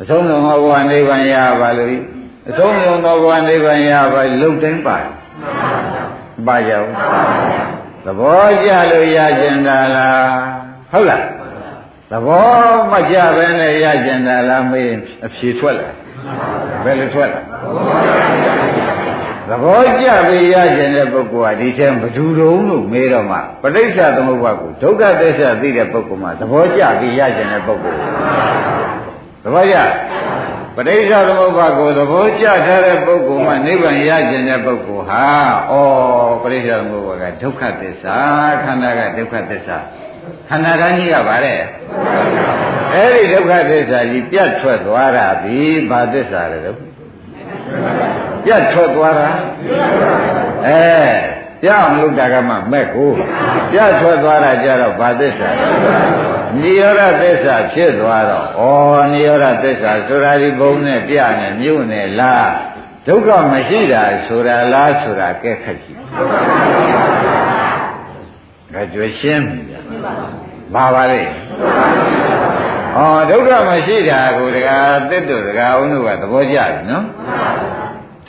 အဆုံးစုံသောဘဝနိဗ္ဗာန်ရပါလို့အဆုံးစုံသောဘဝနိဗ္ဗာန်ရပါလုံတိုင်းပါတယ်ပါကြဘူးသဘောကျလို့ရကျင်တာလားဟုတ်လားသဘောမကျပဲနဲ့ရကျင်တာလားမေးအဖြေထွက်လာဘယ်လိုထွက်လာ သဘောကျပြီးရကျင်တဲ့ပုဂ္ဂိုလ်ဟာဒီထဲဘဒူတုံးလို့မေးတော့မှပဋိစ္စသမုပ္ပါကိုဒုက္ခသစ္စာသိတဲ့ပုဂ္ဂိုလ်မှာသဘောကျပြီးရကျင်တဲ့ပုဂ္ဂိုလ်သဘောကျပရိစ္ဆသမုပ္ပါကိုသဘောကျထားတဲ့ပုဂ္ဂိုလ်မှနိဗ္ဗာန်ရကျင်တဲ့ပုဂ္ဂိုလ်ဟာဩပရိစ္ဆသမုပ္ပါကဒုက္ခသစ္စာခန္ဓာကဒုက္ခသစ္စာခန္ဓာတိုင်းကြီးကဗါတဲ့အဲ့ဒီဒုက္ခသစ္စာကြီးပြတ်ထွက်သွားတာဒီဘာသစ္စာလဲတော့ ပြတ်ထွက်သွားတာအဲပြအောင်လုပ်တာကမှမဲ့ကိုပြတ်ထွက်သွားတာကြတော့ဘာသစ္စာနိရောဓသစ္စာဖြစ်သွားတော့ဩနိရောဓသစ္စာဆိုတာဒီဘုံနဲ့ပြနဲ့မြုပ်နဲ့လားဒုက္ခမရှိတာဆိုတာလားဆိုတာကဲခက်ကြည့်ဒါကြွရှင်းပြီဗျာဘာပါလဲဩဒုက္ခမရှိတာကိုတကားတစ်တို့တကားအောင်တို့ကသဘောကျတယ်နော်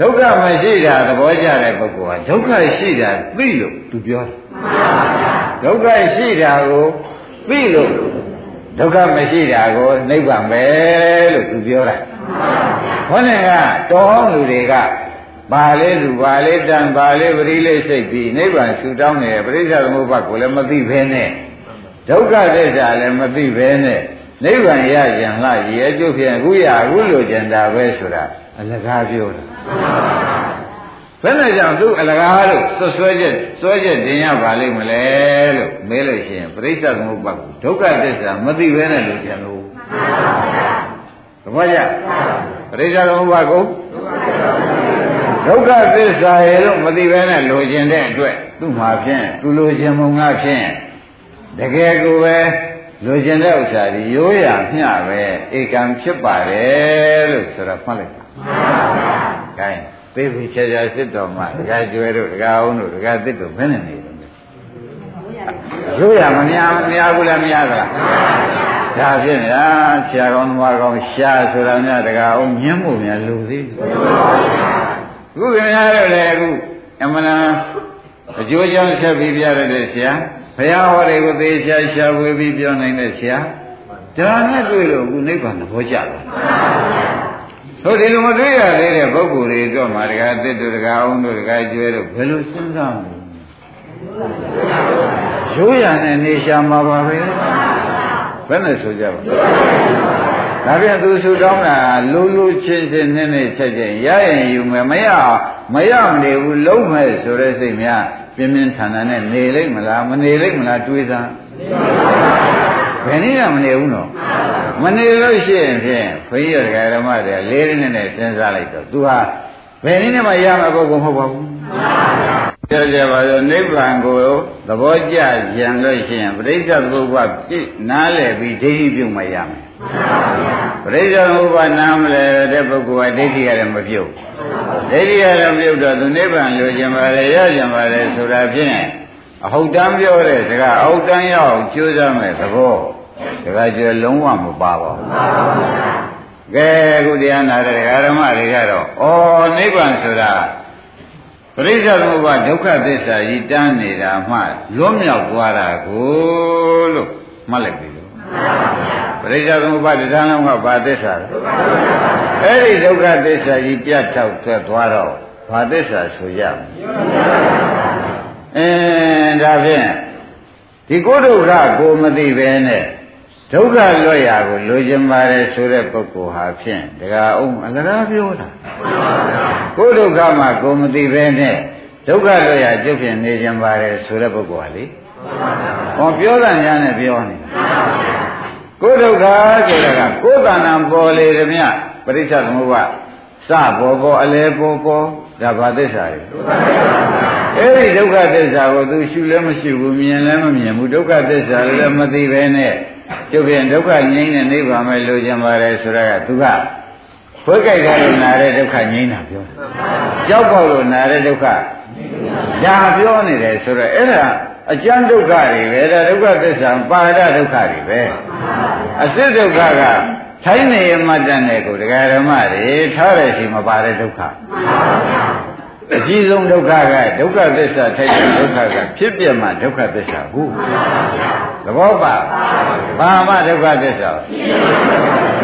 ဒုက္ခမရှိတာသဘောကျတဲ့ပုဂ္ဂိုလ်ကဒုက္ခရှိတာသိလို့သူပြောတယ်ဒုက္ခရှိတာကိုသိလို့ဒုက္ခမရှိတာကိုနိဗ္ဗာန်ပဲလို့သူပြောတာခေါင်းကတော်ဟောင်းလူတွေကပါလေးလူပါလေးတန်ပါလေးပရိလေးစိတ်ပြီးနိဗ္ဗာန်ဆူတောင်းနေပရိစ္ဆေသမုပ္ပါကိုလည်းမသိဘဲနဲ့ဒုက္ခသစ္စာလည်းမသိဘဲနဲ့နိဗ္ဗာန်ရကြံလားရေကျုပ်ဖြင့်အခုရအခုလိုကြံတာပဲဆိုတာအလကားပြောတာ ဘယ်နဲ့ကြောင့်သူအလကားလို့ဆွဆွဲချက်ဆွဲချက်တင်ရပါလိမ့်မလဲလို့မေးလို့ရှိရင်ပြိဿသမုပ္ပါကိုဒုက္ခသစ္စာမသိဘဲနဲ့လို့ကြံလို့သဘောကျပြိဿသမုပ္ပါကိုဒုက္ခသစ္စာရဲ့လို့မသိဘဲနဲ့လိုချင်တဲ့အတွက်သူ့မှာဖြင့်သူလိုချင်မုံငါဖြင့်တကယ်ကိုပဲလိုချင်တဲ့ဥစ္စာဒီရိုးရမျှပဲဧကံဖြစ်ပါတယ်လို့ဆိုတော့မှတ်လိုက်ပါ မှန်ပါဗျာ gain သိပြီချာချာစစ်တော်မှာဒကာကျွဲတို့ဒကာအောင်တို့ဒကာသစ်တို့ဘယ်နဲ့နေလဲရိုးရမများမများဘူးလားများသလားဒါဖြင့်ဗျာဆရာကောင်းသမားကောင်းရှားဆိုတာများဒကာအောင်ညှင်းမှုများလူသေးခုခင်ဗျားတို့လည်းအခုအမှန်အကျိုးကြောင့်ဆက်ပြီးပြရတဲ့ဆရာဘုရားဟောတွေကိုသေချာရှာဝေပြီးပြောနိုင်တဲ့ဆရာဒါနဲ့တွေ့လို့အခုနိဗ္ဗာန်သဘောကျတယ် ဟုတ်ဒီလိုမတွေ့ရသေးတဲ့ပုဂ္ဂိုလ်တွေတော့မှတကားတစ်တို့တကားအောင်တို့တကားကျွဲတို့ဘယ်လိုစဉ်းစားမလဲရိုးရနဲ့နေရှာမှာပါပဲဘယ်နဲ့ဆိုကြပါဒါပြန်သူဆူတောင်းတာလူလူချင်းချင်းနဲ့နဲ့ချက်ချင်းရရင်ယူမယ်မရမရမနေဘူးလုံးမဲ့ဆိုတဲ့စိတ်များပြင်းပြင်းထန်ထန်နဲ့နေလိမ့်မလားမနေလိမ့်မလားတွေးစား ဘယ်နည်းကမနေဘူးနော်မနေလို့ရှိရင်ဖြင့်ခွင့်ရတဲ့ဓမ္မတွေလေးလေးနဲ့နဲ့စဉ်းစားလိုက်တော့ तू ဟာဘယ်နည်းနဲ့မှရမှာပုဂ္ဂိုလ်မဟုတ်ပါဘူးပြောကြပါစို့နိဗ္ဗာန်ကိုသဘောကျကြံလို့ရှိရင်ပရိစ္ဆေသမုပ္ပါပြည့်နားလည်ပြီးဒိဋ္ဌိပြုတ်မှရမယ်ပရိစ္ဆေသမုပ္ပါနားမလဲတဲ့ပုဂ္ဂိုလ်ကဒိဋ္ဌိကလည်းမပြုတ်ဒိဋ္ဌိကလည်းမပြုတ်တော့သူနိဗ္ဗာန်လိုချင်ပါလေရချင်ပါလေဆိုတာဖြင့်အဟုတ်တမ်းပြောတဲ့စကားအဟုတ်တမ်းရအောင်ကြိုးစားမယ်သဘော တခါကျလုံးဝမပါပါဘူးကဲအခုတရားနာတဲ့ဓမ္မတွေကတော့ဩနိဗ္ဗာန်ဆိုတာပရိစ္ဆေသမုပ္ပါဒုက္ခသစ္စာကြီးတန်းနေတာမှလွတ်မြောက်သွားတာကိုလို့မှတ်လိုက်ပြီလို့ပရိစ္ဆေသမုပ္ပါတရားလုံးကဘာသစ္စာလဲအဲ့ဒီဒုက္ခသစ္စာကြီးပြတ်ထောက်ထွက်သွားတော့ဘာသစ္စာဆိုရမလဲအင်းဒါဖြင့်ဒီကိုဒုက္ခကိုမသိပဲနဲ့ ဒုက္ခလွတ်ရာကိုလိုချင်ပါတယ်ဆိုတဲ့ပုဂ္ဂိုလ်ဟာဖြင့်တကအောင်အလကားပြောတာကိုဒုက္ခမှာကိုမသိပဲနဲ့ဒုက္ခလွတ်ရာကျုပ်ဖြင့်နေချင်ပါတယ်ဆိုတဲ့ပုဂ္ဂိုလ်ဟာလေဟောပြောတာညာနဲ့ပြောနေကိုဒုက္ခဆိုတာကကိုယ်တဏ္ဍာပေါ်လေသည်မြပရိစ္ဆသမုပ္ပါစပေါ်ပေါ်အလဲပေါ်ပေါ်ဒါဘာသစ္စာလဲအဲ့ဒီဒုက္ခသစ္စာကိုသူရှုလည်းမရှိဘူးမြင်လည်းမမြင်ဘူးဒုက္ခသစ္စာလည်းမသိပဲနဲ့ ကျုပ်ပြန်ဒုက္ခငြိမ်းတဲ့နိဗ္ဗာန်ပဲလိုချင်ပါတယ်ဆိုတော့သူကဖွေးကြိုက်တဲ့နာတဲ့ဒုက္ခငြိမ်းတာပြောကြောက်ပေါက်လို့နာတဲ့ဒုက္ခဒါပြောနေတယ်ဆိုတော့အဲ့ဒါအကျဉ်းဒုက္ခတွေပဲဒါဒုက္ခသစ္စာပါဒဒုက္ခတွေပဲအစစ်ဒုက္ခကထိုင်းနေမှတ်တဲ့ကိုဒကာဓမ္မတွေထားတဲ့ရှိမပါတဲ့ဒုက္ခ အကြီးဆုံးဒုက္ခကဒုက္ခသစ္စာထိုက်တဲ့ဒုက္ခကဖြစ်ပြမှဒုက္ခသစ္စာကိုသဘောပါဘာမှဒုက္ခသစ္စာ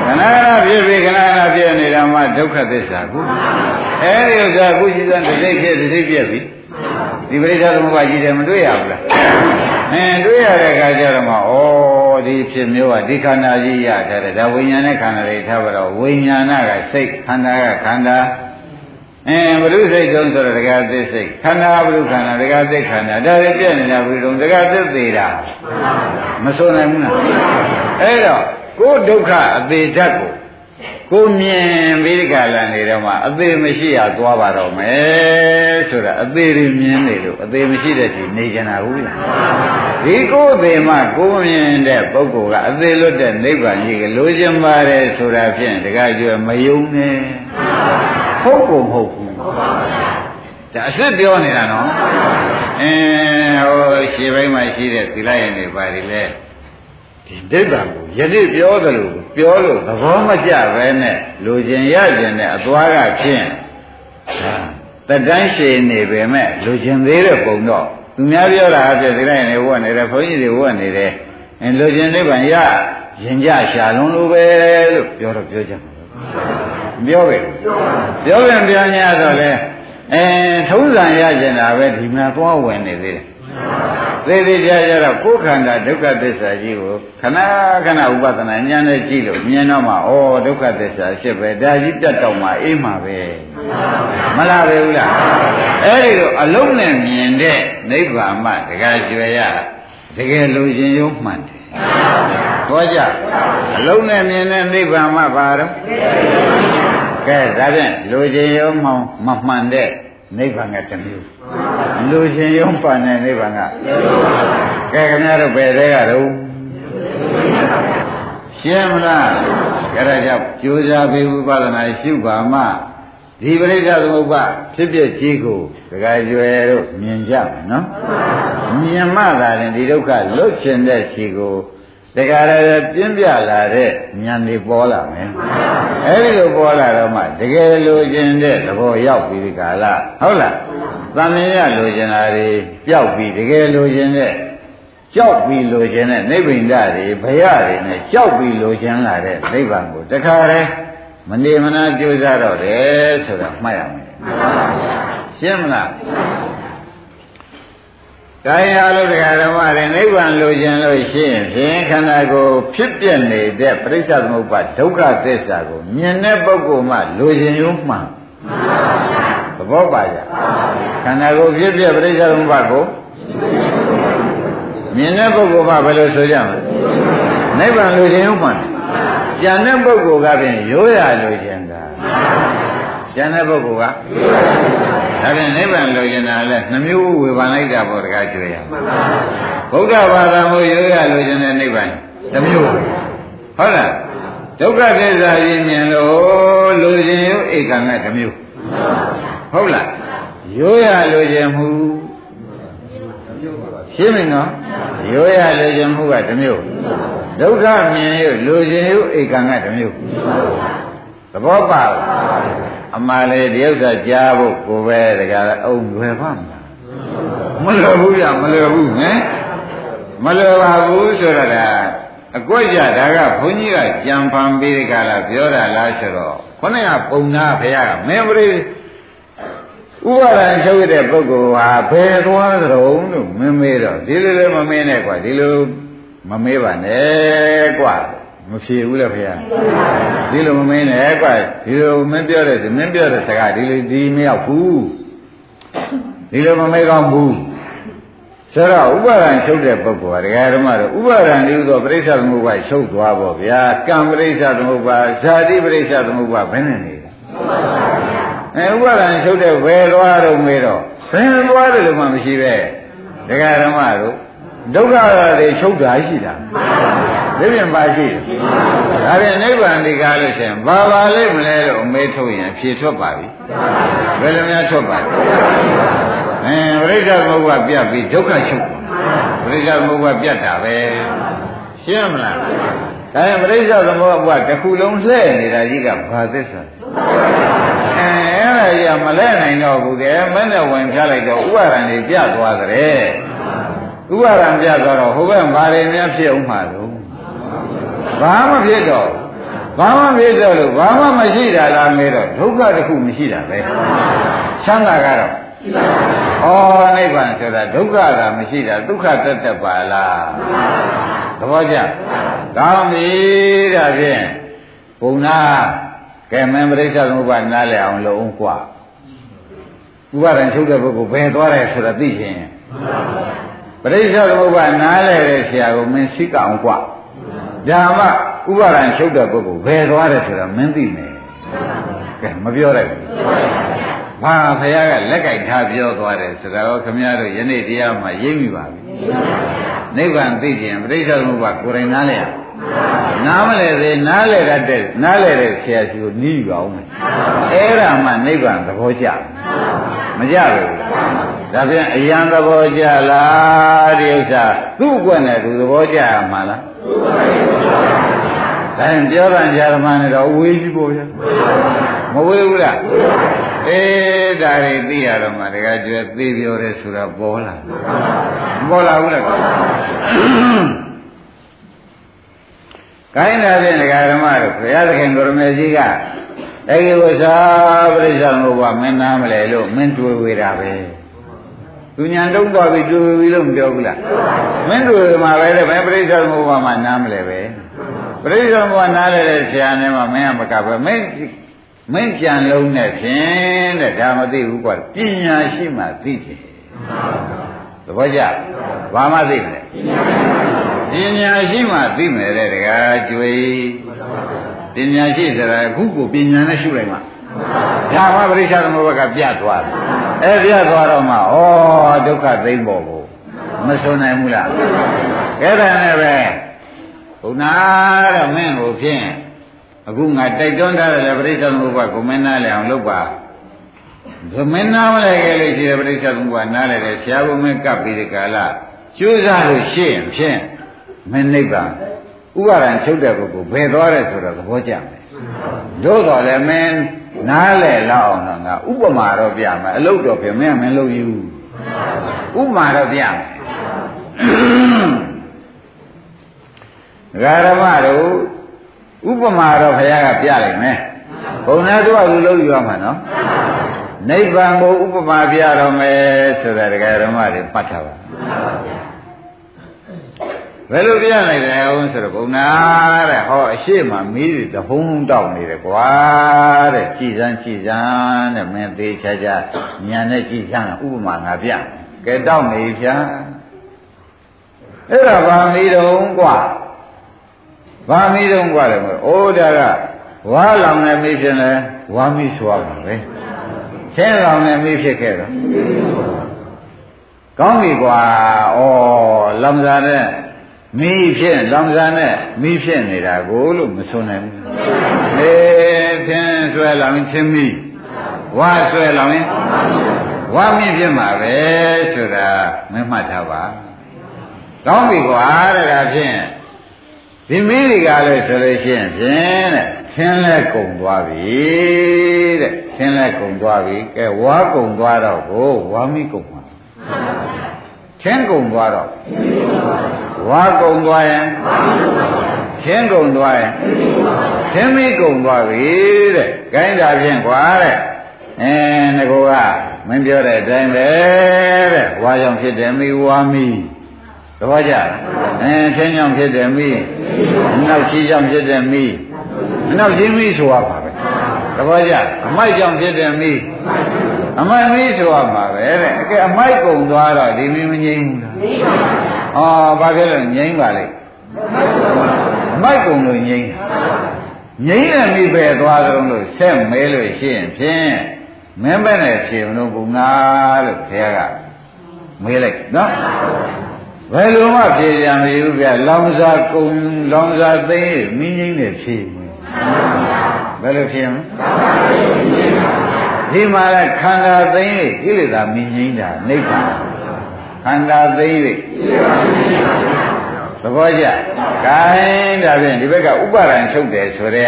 ခဏခဏဖြစ်ပြီးခဏခဏဖြစ်နေတာမှဒုက္ခသစ္စာကိုအဲဒီဥစ္စာအခုရှိတဲ့တိတ်ဖြစ်တိတ်ပြက်ပြီဒီပရိစ္ဆေသမုပ္ပါကြီးတယ်မတွေ့ရဘူးလားအင်းတွေ့ရတဲ့အခါကျတော့မှဩဒီဖြစ်မျိုးကဒီခန္ဓာကြီးရထားတယ်ဒါဝိညာဉ်နဲ့ခန္ဓာတွေထားပါတော့ဝိညာဏကစိတ်ခန္ဓာကခန္ဓာ အင်းဘုရုစိတ်တုံးဆိုတော့ဒကာသစ္စိတ်ခန္ဓာဘုရုခန္ဓာဒကာသစ္ခန္ဓာဒါတွေပြည့်နေတာဘုရုတုံးဒကာသစ္သေးတာမဆိုနိုင်ဘူးလားအဲ့တော့ကိုယ်ဒုက္ခအသေးဓာတ်ကိုကိုမြင်ပြီးဒီကလာနေတော့မှအသေးမရှိရသွားပါတော့မယ်ဆိုတာအသေးတွေမြင်နေလို့အသေးမရှိတဲ့ဒီနေကြတာဟုတ်လားဒီကိုယ်သေးမှကိုမြင်တဲ့ပုဂ္ဂိုလ်ကအသေးလွတ်တဲ့နိဗ္ဗာန်ကြီးကလိုချင်ပါတယ်ဆိုတာဖြင့်တကကြွမယုံနဲ့ ဟုတ်ကိုမဟုတ်ဘူးဒါအစ်စ်ပြောနေတာနော်အင်းဟိုရှေ့ပိုင်းမှာရှိတဲ့သီလရင်တွေပါတယ်လေဒီဒိဋ္ဌံကိုယနေ့ပြောသလိုပြောလို့သဘောမကျပဲနဲ့လူကျင်ရကျင်တဲ့အသွားကဖြင့်တတန်းရှည်နေပေမဲ့လူကျင်သေးတဲ့ပုံတော့သူများပြောတာအဖြစ်ဒီလိုက်နေဝတ်နေတယ်ဘုန်းကြီးတွေဝတ်နေတယ်အဲလူကျင်နိဗ္ဗာန်ရရင်ကြရှာလုံးလိုပဲလို့ပြောတော့ပြောကြမှာ ပြောပဲပြောပြန်ပြန်ညာတော့လေအဲထုံးစံရကျင်တာပဲဒီမှာသွားဝင်နေသေးတယ်သေသေးချာချာတော့ကိုယ်ခန္ဓာဒုက္ခသစ္စာကြီးကိုခဏခဏဥပဒနာဉာဏ်နဲ့ကြည့်လို့မြင်တော့မှဩဒုက္ခသစ္စာရှစ်ပဲဒါကြီးတက်တော့မှအေးမှာပဲမလားပဲဘူးလားအဲ့ဒီတော့အလုံးနဲ့မြင်တဲ့နိဗ္ဗာန်မှတကယ်ကြွယ်ရတကယ်လိုချင်ရုံမှန်တယ် ဟောကြအလုံးနဲ့မြင်တဲ့နိဗ္ဗာန်မှဘာတော့ကဲဒါဖြင့်လိုချင်ရုံမှမမှန်တဲ့နိဗ္ဗာန်ကတစ်မျိုးလူရှင်ယုံပါတဲ့နိဗ္ဗာန်ကကဲခင်ဗျားတို့ဘယ်တဲကတော့ရှင်းမလားကြရကြောင့်ကြိုးစားပြီးဥပဒနာရှုပါမှဒီပရိစ္ဆေသမုပ္ပါဖြစ်ဖြစ်ကြီးကိုဒကာကျွယ်တို့မြင်ကြမယ်နော်မြင်မှသာရင်ဒီဒုက္ခလွတ်ချင်တဲ့ခြေကို တခါတည်းပြင်းပြလာတဲ့ဉာဏ်တွေပေါ်လာမယ်အဲဒီလိုပေါ်လာတော့မှတကယ်လိုချင်တဲ့သဘောရောက်ပြီးဒီကာလဟုတ်လားသံမြင်ရလိုချင်တာတွေကြောက်ပြီးတကယ်လိုချင်တဲ့ကြောက်ပြီးလိုချင်တဲ့နိဗ္ဗိန္ဒတွေဘယတွေနဲ့ကြောက်ပြီးလိုချင်လာတဲ့နိဗ္ဗာန်ကိုတခါတည်းမနေမနာကြိုးစားတော့တယ်ဆိုတာမှတ်ရမယ်ရှင်းမလား ကာယအလုပ်တရားဓမ္မတွေနိဗ္ဗာန်လိုချင်လို့ရှိရင်ဖြင့်ခန္ဓာကိုယ်ဖြစ်ပြနေတဲ့ပရိစ္ဆေသမုပ္ပါဒုက္ခသစ္စာကိုမြင်တဲ့ပုဂ္ဂိုလ်မှလိုချင်ရုံမှန်သဘောပါကြခန္ဓာကိုယ်ဖြစ်ပြပရိစ္ဆေသမုပ္ပါကိုမြင်တဲ့ပုဂ္ဂိုလ်မှဘယ်လိုဆိုကြမလဲနိဗ္ဗာန်လိုချင်ရုံမှန်ကျန်တဲ့ပုဂ္ဂိုလ်ကဖြင့်ရိုးရလိုချင်တာ ကျန်တဲ့ပုဂ္ဂိုလ်ကဒါဖြင့်နိဗ္ဗာန်လိုချင်တာလဲနှမျိုးဝေဖန်လိုက်တာပေါ့တကားကျွေးရဗုဒ္ဓဘာသာမို့ရိုးရလိုချင်တဲ့နိဗ္ဗာန်တစ်မျိုးဟုတ်လားဒုက္ခသစ္စာကြီးမြင်လို့လိုချင်ရုပ်ဧကံကတစ်မျိုးဟုတ်လားရိုးရလိုချင်မှုရှင်းမင်းနော်ရိုးရလိုချင်မှုကတစ်မျိုးဒုက္ခမြင်ရုပ်လိုချင်ရုပ်ဧကံကတစ်မျိုး သဘောပါလားအမှန်လေဒီဥစ္စာကြားဖို့ကိုပဲတကယ်အုံလွယ်ပါမလားမလွယ်ဘူးရမလွယ်ဘူးဟင်မလွယ်ပါဘူးဆိုတော့အကွက်ကြဒါကဘုန်းကြီးကကြံဖန်ပြီးဒီကလာပြောတာလားဆိုတော့ခေါင်းကပုံနာဖရာကမင်းပရိဥပါဒံချုပ်ရတဲ့ပုဂ္ဂိုလ်ဟာဘယ်သွားကြုံလို့မင်းမေးတော့ဒီလိုလည်းမမေးနဲ့ကွာဒီလိုမမေးပါနဲ့ကွာ မဖြေဘူးလေဖေ။ဒီလိုမမင်းနဲ့ကွဒီလိုမင်းပြောတဲ့မင်းပြောတဲ့စကားဒီလိုဒီမရောက်ဘူး။ဒီလိုမမေးကောင်းဘူး။ဆိုတော့ဥပါဒံချုပ်တဲ့ပုဂ္ဂိုလ်ဟာတရားဓမ္မတော့ဥပါဒံဒီလိုပရိစ္ဆသမုပ္ပါချုပ်သွားပေါ့ဗျာ။ကံပရိစ္ဆသမုပ္ပါဇာတိပရိစ္ဆသမုပ္ပါဘယ်နဲ့နေလဲ။အဲဥပါဒံချုပ်တဲ့ဘယ်သွားတော့မေးတော့ဘယ်သွားတယ်လို့မှမရှိပဲ။တရားဓမ္မတို့ဒုက္ခတွေချုပ်တာရှိတာ။ဒီပြ င်ပါရှိတယ်။ဒါပြန်နိဗ္ဗာန်ဒီကားလို့ရှိရင်ဘာပါလိမ့်မလဲလို့အမေးထုတ်ရင်ဖြေထွက်ပါပြီ။ဘယ်လိုများထွက်ပါလဲ။အင်းပရိစ္ဆေသမုပ္ပါပြတ်ပြီးဒုက္ခချုပ်။ပရိစ္ဆေသမုပ္ပါပြတ်တာပဲ။ရှင်းမလား။ဒါရင်ပရိစ္ဆေသမုပ္ပါတစ်ခုလုံးလှည့်နေတာကြီးကဘာသစ္စာ။အဲအဲ့ဒါကြီးမလဲနိုင်တော့ဘူးကဲမင်းနဲ့ဝင်ဖြားလိုက်တော့ဥပါဒံတွေပြတ်သွားတဲ့။ဥပါဒံပြတ်သွားတော့ဟိုဘက်ဘာတွေများဖြစ်အောင်မှာလို့ ဘာမှဖြစ်တော့ဘာမှဖြစ်တော့လို့ဘာမှမရှိတာလားမေးတော့ဒုက္ခတစ်ခုမရှိတာပဲချမ်းသာကတော့ရှိပါဘူးဩနိဗ္ဗာန်ဆိုတာဒုက္ခတာမရှိတာဒုက္ခတတ်တတ်ပါလား သဘောကျကောင်းပြီဒါဖြင့်ဘုံနာကဲမင်းပြိဿသမုပ္ပါနားလည်အောင်လုပ်အောင်กว่าဥပါဒံချုပ်တဲ့ပုဂ္ဂိုလ်ဘယ်သွားတယ်ဆိုတာသိခြင်းပရိစ္ဆေသမုပ္ပါနားလည်တဲ့ဆရာကိုမင်းသိကအောင်กว่า ဒါမှဥပါဒံချုပ်တဲ့ပုဂ္ဂိုလ်ဘယ်သွားတယ်ဆိုတာမင်းသိမယ်ကဲမပြောလိုက်ဘူးဘာဖခင်ကလက်ကြိုက်ထားပြောသွားတယ်ဆိုတာတော့ခမည်းတော်ယနေ့တရားမှာရိပ်မိပါပြီနိဗ္ဗာန်သိခြင်းပြိဿသမုပ္ပါကိုယ်တိုင်နားလည်ရနားမလဲသေးနားလဲတတ်တဲ့နားလဲတဲ့ဆရာကြီးကိုနီးပါအောင်မယ်အဲ့ဒါမှနိဗ္ဗာန်သဘောကျမကြဘူးဒါပြန်အယံသဘောကျလားဒီဥစ္စာသူ့အကွက်နဲ့သူသဘောကျရမှာလား ဒါရင်ပြောတာကြာဓမ္မနဲ့တော့ဝေးကြီးပေါ့ဗျာမဝေးဘူးလားအေးဒါတွေသိရတော့မှတကယ်ကျွဲသိပြောတယ်ဆိုတာပေါ်လာမပေါ်လာဘူးလားကိုင်းတာဖြင့်ဒကာဓမ္မတို့ဘုရားသခင်ကိုရမေကြီးကအဲဒီဝဇာပရိစ္ဆေသမုပ္ပါမင်းနားမလဲလို့မင်းတွေ့ဝေတာပဲ သူညာတုံးသွားပြီးတွေ့ဝေပြီလို့မပြောဘူးလားမင်းတွေ့မှာပဲတဲ့ဘယ်ပရိစ္ဆေသမုပ္ပါမှနားမလဲပဲပရိစ္ဆေသမုပ္ပါနားလဲတဲ့ဆရာနဲ့မှမင်းကမကပဲမင်းမင်းကြံလုံးနဲ့ဖြင့်တဲ့ဒါမသိဘူးကွာပညာရှိမှသိတယ်သဘောကျဘာမှသိမလဲပညာရှိမှသိမယ်တဲ့တကားကျွေပညာရှိဆိုတာအခုကိုပညာနဲ့ရှုလိုက်မှ ဒါမှပရိစ္ဆသမုပ္ပါကပြတ်သွားတယ်အဲပြတ်သွားတော့မှဩဒုက္ခသိမ့်ပေါ်ကိုမစွန်နိုင်ဘူးလားအဲ့ဒါနဲ့ပဲဘုရားတဲ့မင်းကိုဖြင့်အခုငါတိုက်တွန်းထားတယ်ပရိစ္ဆေသမုပ္ပါကိုမင်းနားလည်အောင်လုပ်ပါဘမင်းနားမလဲခဲ့လို့ရှိတယ်ပရိစ္ဆေသမုပ္ပါနားလည်တယ်ဆရာကမင်းကပ်ပြီးဒီကာလကျိုးစားလို့ရှိရင်ဖြင့်မင်းနိဗ္ဗာန်ဥပါဒံချုပ်တဲ့ပုဂ္ဂိုလ်ဘယ်သွားတယ်ဆိုတော့သဘောကျမယ် တို့တော်လည်းမင်းနားလဲလောက်အောင်တော့ငါဥပမာတော့ပြမယ်အလုတ်တော့ပြင်မင်းမင်းလုပ်ယူဥပမာတော့ပြမယ်ဂရမတို့ဥပမာတော့ဘုရားကပြလိုက်မယ်ဘုံသားတို့ကလူလုံးယူရမှာနော်နိဗ္ဗာန်ကိုဥပမာပြတော့မယ်ဆိုတာဒကာဓမ္မတွေပတ်ထားပါဘ ယ်လိုပြနိုင်တယ်အောင်ဆိုတော့ဘုံနာတဲ့ဟောအရှိမမီးတွေတဟုံးတောက်နေတယ်ကွာတဲ့ကြည်စမ်းကြည်စမ်းတဲ့မင်းသေးချာချာညာနဲ့ကြည်စမ်းဥပမာငါပြကဲတောက်နေဖြာအဲ့ဒါဗာမီးတုံးကွာဗာမီးတုံးကွာတယ်မို့အိုးဒါကဝါလောင်နေမီးဖြစ်လဲဝါမီးဆိုရမှာပဲချင်းလောင်နေမီးဖြစ်ခဲ့တော့ကောင်းပြီကွာဩလမ်ဇာနဲ့ မီးဖြစ်လောင်စာနဲ့မီးဖြစ်နေတာကိုလို့မဆိုနိုင်ဘူး။အေးဖြင်းဆွဲလောင်ချင်းမီးဝါဆွဲလောင်ရင်ဝါမီးဖြစ်မှာပဲဆိုတာမမှတ်ထားပါ။ကောင်းပြီကွာတဲ့ဒါဖြင့်ဒီမီးတွေကလည်းဆိုလို့ရှိရင်ဖြင့်တဲ့ဆင်းလဲကုံသွားပြီတဲ့ဆင်းလဲကုံသွားပြီကဲဝါကုံသွားတော့ကိုဝါမီးကုံမှာ ချင်းကုံသွားတော့ဝါကုံသွားရင်ချင်းကုံသွားရင်ချင်းမီးကုံသွားပြီတဲ့။ခိုင်းတာဖြင့်ကွာတဲ့။အဲငကောကမင်းပြောတဲ့အတိုင်းပဲတဲ့။ဝါကြောင့်ဖြစ်တယ်မီးဝါမီးသဘောကျလား။အဲချင်းကြောင့်ဖြစ်တယ်မီးနောက်ချီကြောင့်ဖြစ်တယ်မီးနောက်ချီမီးဆိုရပါပဲ။သဘောကျအမိုက်ကြောင့်ဖြစ်တယ်မီး အမိုက်မီးဆိုရမှာပဲတဲ့အကဲအမိုက်ကုံသွားတော့ဒီမီးမငြိမ်းဘူးလားငြိမ်းပါဘူးဩဘာဖြစ်လို့ငြိမ်းပါလိမ့်အမိုက်ကုံလို့ငြိမ်းငြိမ်းတဲ့မိပဲသွားကြလို့ဆက်မဲလို့ရှိရင်ဖြင့်မင်းပဲနဲ့ဖြေမလို့ဘုံနာလို့ဘုရားကမေးလိုက်နော်ဘယ်လိုမှဖြေကြမလို့ဗျလောင်စာကုံလောင်စာသိမင်းငိမ့်နဲ့ဖြေဘယ်လိုဖြေမလဲ ဒီမှာကခန္ဓာသိမ့်လေကိလေသာမင်းငိမ့်တာနိဗ္ဗာန်ခန္ဓာသိမ့်လေသဘောကျ။ဂိုင်းဒါဖြင့်ဒီဘက်ကဥပါဒံချုပ်တယ်ဆိုတဲ့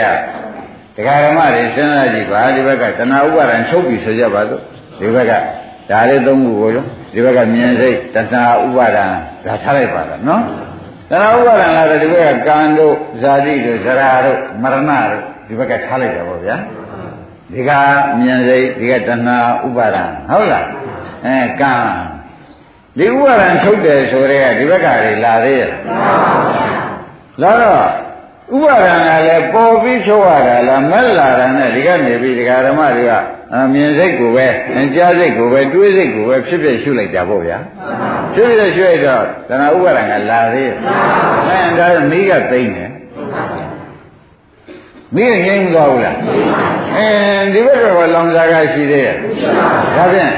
ကတရားဓမ္မတွေစဉ်းစားကြည့်ပါဒီဘက်ကတဏှာဥပါဒံချုပ်ပြီဆိုကြပါစို့ဒီဘက်ကဒါလေးသုံးခုကိုရောဒီဘက်ကမြင်စိတ်တဏှာဥပါဒံဒါထားလိုက်ပါတော့နော်တဏှာဥပါဒံလာတယ်ဒီဘက်ကကံတို့ဇာတိတို့ဇရာတို့မရဏတို့ဒီဘက်ကထားလိုက်တယ်ပေါ့ဗျာ ဒီကမြင်စိတ်ဒီကတဏှာဥပါဒံဟုတ်လားအဲကံဒီဥပါဒံထုတ်တယ်ဆိုတဲ့ကဒီဘက်ကတွေလာသေးရဲ့လာတော့ဥပါဒံကလည်းပေါ်ပြီးချုပ်ရတာလားမက်လာတာနဲ့ဒီကနေပြီးဒကာဓမ္မတွေကအမြင်စိတ်ကိုပဲကြားစိတ်ကိုပဲတွေးစိတ်ကိုပဲဖြစ်ဖြစ်ရှုလိုက်တာပေါ့ဗျာဖြစ်ဖြစ်ရှုလိုက်တော့တဏှာဥပါဒံကလာသေးရဲ့အဲဒါမိကသိမ့်တယ် မိငိမ့်မသွားဘူးလားအဲဒီဘက်ကလောင်စာကရှိသေးရဲ့ဒါဖြင့်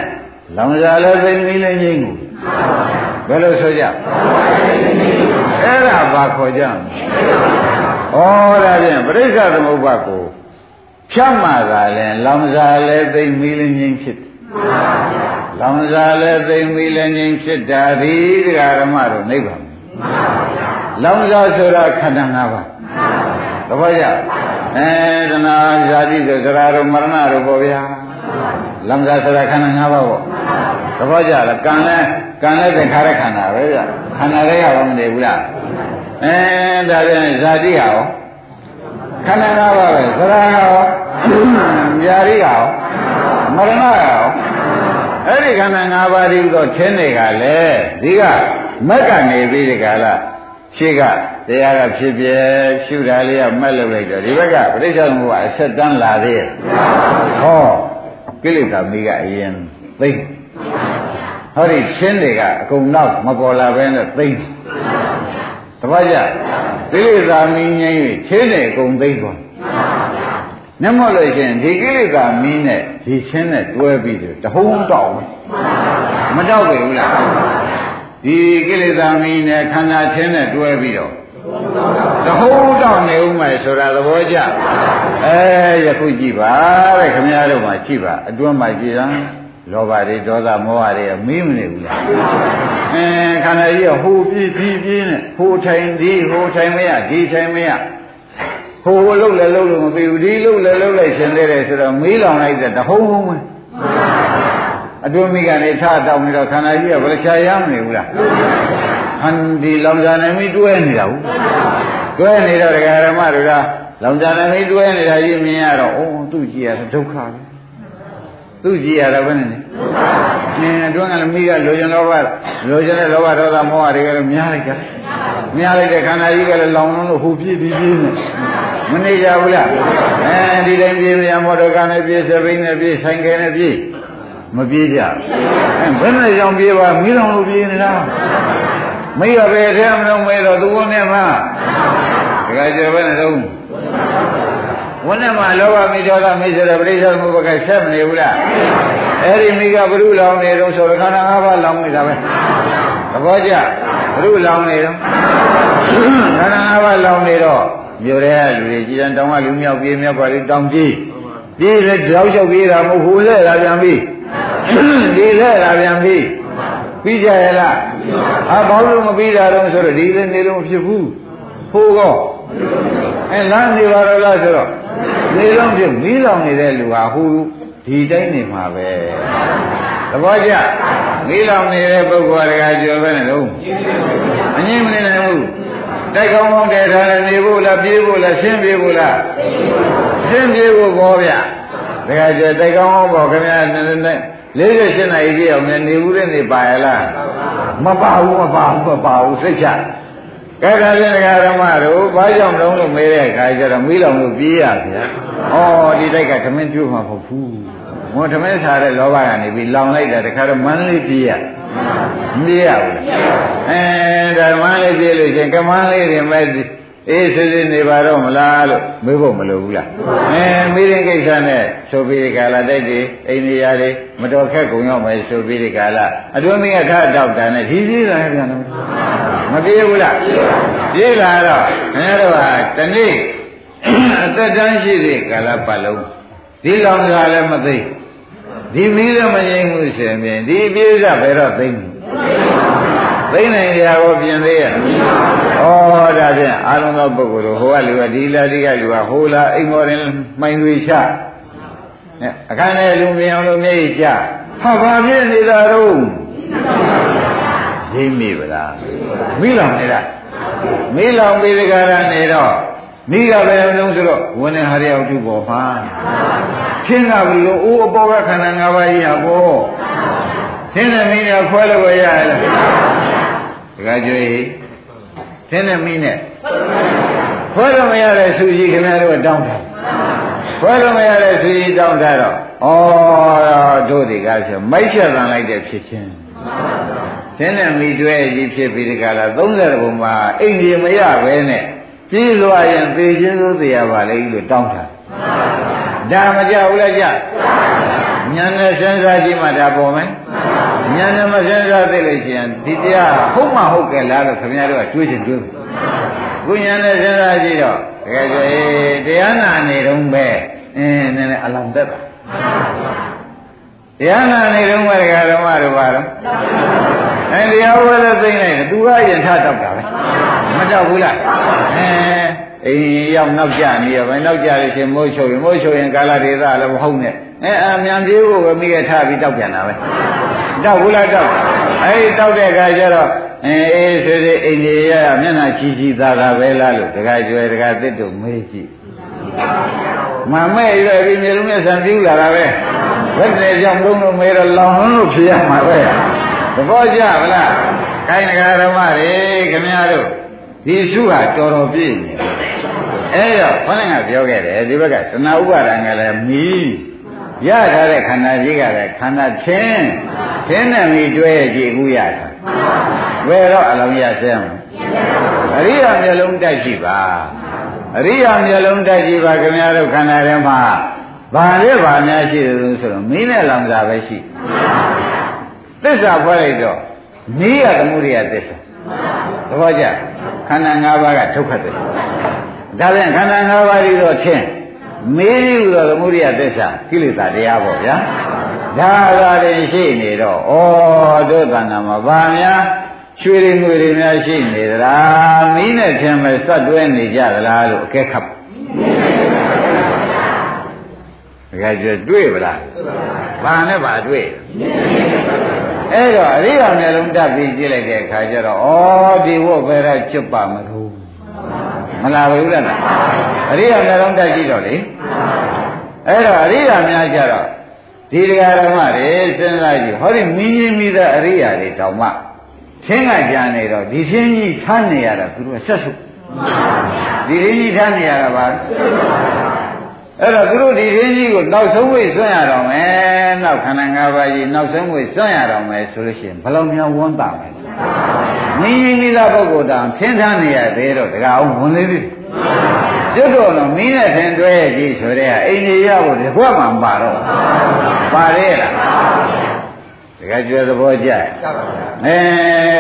လောင်စာလည်းသိမိလည်းငိမ့်ဘူးဘယ်လိုဆိုကြအဲ့ဒါဘာခေါ်ကြမလဲဩဒါဖြင့်ပြိဿသမုပ္ပါကိုဖြတ်မှသာလဲလောင်စာလည်းသိမိလည်းငိမ့်ဖြစ်တယ်လောင်စာလည်းသိမိလည်းငိမ့်ဖြစ်တာဒီဒကာဓမ္မတို့နိဗ္ဗာန်လောင်စာဆိုတာခန္ဓာ၅ပါးသဘောကျ အဲတဏှာဇာတိဆိုသရတို့မရဏတို့ပေါ့ဗျာလောင်စာဆိုတာခန္ဓာ၅ပါးပေါ့သဘောကျလားကံလဲကံလဲသင်္ခါရခန္ဓာပဲဗျခန္ဓာတွေကဘာမနေဘူးလားအဲဒါပြန်ဇာတိဟာရောခန္ဓာ၅ပါးပဲသရရောญาတိရောမရဏရောအဲ့ဒီခန္ဓာ၅ပါးဒီတော့ခင်းနေကလည်းဒီကမက်ကနေပြီးဒီကလား ရှိကတရားကဖြစ်ပြရှုတာလေးကမက်လုပ်လိုက်တော့ဒီဘက်ကပြိဿသမုပ္ပါအဆက်တန်းလာသေးရဲ့ဟောကိလေသာမိကအရင်သိဟောဒီချင်းတွေကအကုန်တော့မပေါ်လာဘဲနဲ့သိတပည့်ကြကိလေသာမိငြိမ်း၍ချင်းတွေအကုန်သိသွားနမလို့ရှင်ဒီကိလေသာမင်းနဲ့ဒီချင်းနဲ့တွဲပြီးတော့တဟုံးတောက်မတောက်ပြီဘူးလား ဒီကိလေသာမင်းနဲ့ခန္ဓာချင်းနဲ့တွဲပြီးတော့တဟုံးတောက်နေဦးမယ်ဆိုတာသဘောကျအဲယခုကြည့်ပါတဲ့ခမည်းတော်မှာကြည့်ပါအတွန်းမှာကြည့်တာလောဘတွေဒေါသမောဟတွေကမင်းမနေဘူးလားအဲခန္ဓာကြီးကဟိုပြေးပြေးပြေးနဲ့ဟိုထိုင်ဒီဟိုထိုင်မရဒီထိုင်မရဟိုလှုပ်လဲလှုပ်လို့မပြီးဘူးဒီလှုပ်လဲလှုပ်လိုက်ရှင်သေးတယ်ဆိုတော့မေးလောင်လိုက်တဲ့တဟုံးဟုံးပဲ အတွင်းမိကနေထတောင်းနေတော့ခန္ဓာကြီးကဘယ်ချာရမနေဘူးလားဟန်ဒီလောင်စာနေမိတွဲနေတာဘူးတွဲနေတော့ဒကာရမတွေကလောင်စာနေမိတွဲနေတာကြီးမြင်ရတော့အိုးသူ့ကြည့်ရဒုက္ခပဲသူ့ကြည့်ရတာဘယ်နဲ့လဲအင်းအတွင်းကလည်းမိကလိုချင်တော့ပါလိုချင်တဲ့လောဘဒေါသမောဟတွေကလည်းများလိုက်ကြများလိုက်တဲ့ခန္ဓာကြီးကလည်းလောင်လုံးလို့ဟိုပြည့်ပြည့်ပြည့်နေမနေကြဘူးလားအဲဒီတိုင်းပြေးပြန်မော်တော်ကားနဲ့ပြေးစပိန်နဲ့ပြေးဆိုင်ကယ်နဲ့ပြေး မပြေးကြဘယ်နဲ့ကြောင့်ပြေးပါမိလောင်လို့ပြေးနေတာမိရပဲထဲမလုံးမဲတော့သူကနဲ့မှတခါကျဘယ်နဲ့တော့ဝန်းနဲ့မှာလောဘမိဒေါသမိဆိုတဲ့ပရိစ္ဆေသမုပ္ပါကဆက်မနေဘူးလားအဲ့ဒီမိကဘုရုလောင်နေတော့ဆိုတော့ခန္ဓာ၅ပါးလောင်နေတာပဲသဘောကျဘုရုလောင်နေတော့ခန္ဓာ၅ပါးလောင်နေတော့မြို့ရဲလူတွေကြည်တန်တောင်းကလူမြောက်ပြေးမြောက်ပါလေတောင်းပြေးပြေးလေတောက်လျှောက်ပြေးတာမဟုတ်ဟိုလဲလာပြန်ပြီ ဒီလဲလာပြန်ပြီပြီးကြရလားအာဘာလို့မပြီးတာတော့ဆိုတော့ဒီလည်းနေလို့မဖြစ်ဘူးဟိုကောအဲလမ်းနေပါတော့လားဆိုတော့နေလုံးဖြစ်မီးလောင်နေတဲ့လူဟာဟိုဒီတိုင်းနေမှာပဲသဘောကျမီးလောင်နေတဲ့ပုဂ္ဂိုလ်ကကြော်ပဲနဲ့တော့အငြင်းမနေနိုင်ဘူးတိုက်ကောင်းကောင်းတည်ထားတယ်နေဖို့လားပြေးဖို့လားရှင်းပြေးဖို့လားရှင်းပြေးဖို့ပေါ်ဗျဒါကကျတိုက်ကောင်းကောင်းပေါ့ခင်ဗျာ 48နာရီပြည့်အောင်နေဘူးတဲ့နေပါရလားမပါဘူးမပါဘူးမပါဘူးစိတ်ချကဲဒါဖြင့်ဒကာရမတို့ဘာကြောင့်လုံးလို့မေးတဲ့အခါကျတော့မိလောင်လို့ပြေးရဗျာဩဒီတိုက်ကသမင်းကျွမှာမဟုတ်ဘူးမောသမင်းစားတဲ့လောဘကနေပြီးလောင်လိုက်တာတခါတော့မန်းလေးပြေးရမပြေးရဘူးအဲဒါမန်းလေးပြေးလို့ရှင်ကမန်းလေးတွေမဲ့ အေးစစ်စစ်နေပါတော့မလားလို့မေးဖို့မလိုဘူးလားအဲမိရင်ကိစ္စနဲ့ဆိုပြီးဒီကာလတိုက်တွေအိန္ဒိယတွေမတော်ခက်ကုန်ရောက်မယ်ဆိုပြီးဒီကာလအတွင်းမင်းကထတောက်တာနဲ့ဒီကြီးလာပြန်တော့မပြေဘူးလားပြေးလာတော့ခင်ဗျားတို့ကတနေ့အသက်တန်းရှိတဲ့ကာလပတ်လုံးဒီလောင်စားလည်းမသိဒီမီးလည်းမငြိမ်းဘူးရှင်ဖြင့်ဒီပြေးစားဘယ်တော့သိမ့်သိနိုင်ကြကိုပြင်သေးရဲ့ ဩဒါဖြင့်အာလုံးသောပုဂ္ဂိုလ်တို့ဟိုကလူကဒီလာဒီကလူကဟိုလာအိမ်မော်ရင်မှိုင်တွေချအခန်းထဲလူမြင်အောင်လို့မျက်ရည်ကျဟာဘာဖြစ်နေတာတော့ရိမ့်မိဗလားမိလောင်နေတာမိလောင်ပြီးဒီကရနေတော့မိကပဲလုံးဆိုတော့ဝင်းနေဟာရရောက်သူပေါ်မှာချင်းကဘလို့အိုးအပေါ်ကခန္ဓာ၅ပါးကြီးဟာပေါ်သင်နဲ့မင်းနဲ့ခွဲလို့ရရလားဒကာကျွေး သင်နဲ့မင်းနဲ့ခွဲလို့မရတဲ့သူကြီးခင်ဗျားတို့တောင်းတယ်ခွဲလို့မရတဲ့သူကြီးတောင်းတာတော့ဩတို့ဒီကားဆိုမိုက်ချက်တန်လိုက်တဲ့ဖြစ်ချင်းသင်နဲ့မိတွဲကြီးဖြစ်ပြီးဒီကလာ30ဘုံမှာအိမ်ကြီးမရပဲနဲ့ကြီးစွာရင်သေခြင်းသို့တရားပါလေလို့တောင်းတာဒါမကြဘူးလားကြညာနဲ့စဉ်းစားကြည့်မှဒါပေါ်မယ် ညာနဲ့မစဉ်းစားသိလို့ရှိရင်ဒီတရားဟုတ်မှဟုတ်ကဲ့လားလို့ခင်ဗျားတို့ကတွေးချင်တွေးခုညာနဲ့စဉ်းစားကြည့်တော့တကယ်ဆိုရင်တရားနာနေတော့ပဲအင်းနည်းနည်းအလောင်းတက်တာတရားနာနေတော့ပဲဓမ္မတို့ပါတော့အဲတရားဝဲတဲ့သိမ့်လိုက်တယ်သူကယင်ထတောက်တာပဲမတောက်ဘူးလားအဲ အိမ်ရောက်နောက်ကြနေရပဲနောက်ကြလို့ရှင်မိုးချုပ်ရင်မိုးချုပ်ရင်ကာလဒေသလည်းမဟုတ်နဲ့အဲအမြန်ပြေးဖို့ပဲမိရထားပြီးတောက်ပြန်တာပဲတောက်ဘူးလားတောက်အဲဒီတောက်တဲ့အခါကျတော့အဲအေးဆွေဆွေအိမ်ကြီးရမျက်နှာချီချီသာသာပဲလားလို့တခါကျွဲတခါတစ်တို့မေးကြည့်မမဲ့ရွယ်ပြီးမျိုးလုံးနဲ့ဆံပြူလာတာပဲဘယ်နဲ့ကြောင့်လုံးလို့မေးတော့လောင်လို့ဖြေရမှာပဲသဘောကျဗလားခိုင်းငါဓမ္မတွေခင်ဗျားတို့ဒီစုဟာတော်တော်ပြည့်နေတယ် အဲ့တော့ခေါင်းကပြောခဲ့တယ်ဒီဘက်ကတဏှာဥပါဒံကလည်းမီးရထားတဲ့ခန္ဓာကြီးကလည်းခန္ဓာချင်းချင်းနဲ့မီတွဲကြည့်အခုရတာဘယ်တော့အလုံးရဆဲမအရိယာမျက်လုံးတိုက်ကြည့်ပါအရိယာမျက်လုံးတိုက်ကြည့်ပါခင်ဗျားတို့ခန္ဓာထဲမှာဘာလဲဘာများရှိတယ်လို့ဆိုတော့မင်းနဲ့လောင်စာပဲရှိသစ္စာဖွဲ့လိုက်တော့မီးရသမှုရိယသစ္စာသဘောကျခန္ဓာ၅ပါးကဒုက္ခသစ္စာ ဒါပြန်ခန္ဓာ၅ပါးကြီးတော့ချင်းမေးယူတော့သမုဒိယသစ္စာကိလေသာတရားပေါ့ဗျာဒါသာရင်ရှိနေတော့ဩတို့တဏ္ဍာမှာဗာများရွှေတွေငွေတွေများရှိနေသလားမင်းနဲ့ထင်မဲ့စက်တွဲနေကြသလားလို့အကဲခတ်တကယ်ကြတွေ့ပလားဘာနဲ့ဘာတွေ့အဲ့တော့အရိယာမျက်လုံးတက်ပြီးကြည့်လိုက်တဲ့အခါကျတော့ဩဒီဝတ်ပဲရချွတ်ပါမလို့ မလာဘူးလားအရိယာမျက်လုံးတက်ကြည့်တော့လေအဲ့တော့အရိယာများကြတော့ဒီတရားဓမ္မတွေစဉ်းစားကြည့်ဟောဒီမင်းကြီးမိသားအရိယာတွေတောင်မှချင်းကကြံနေတော့ဒီချင်းကြီးထားနေရတာသူတို့ဆက်စုဒီချင်းကြီးထားနေရတာပါအဲ့တော့သူတို့ဒီချင်းကြီးကိုနောက်ဆုံးဝိဆွံ့ရတော့မယ်နောက်ခန္ဓာ၅ပါးကြီးနောက်ဆုံးဝိဆွံ့ရတော့မယ်ဆိုလို့ရှိရင်ဘယ်လောက်များဝန်းတာမလဲ မင်းကြီးမိသားပုဂ္ဂိုလ်တောင်ထင်းထားနေရသေးတော့တကအောင်ဝင်သေးသေးကျွတ်တော်တော့မင်းနဲ့ထင်တွဲကြည့်ဆိုတဲ့အိမ်ကြီးရဖို့ဒီဘွက်မှာပါတော့ပါရဲ့လားတကယ်ကျွဲသဘောကျအဲ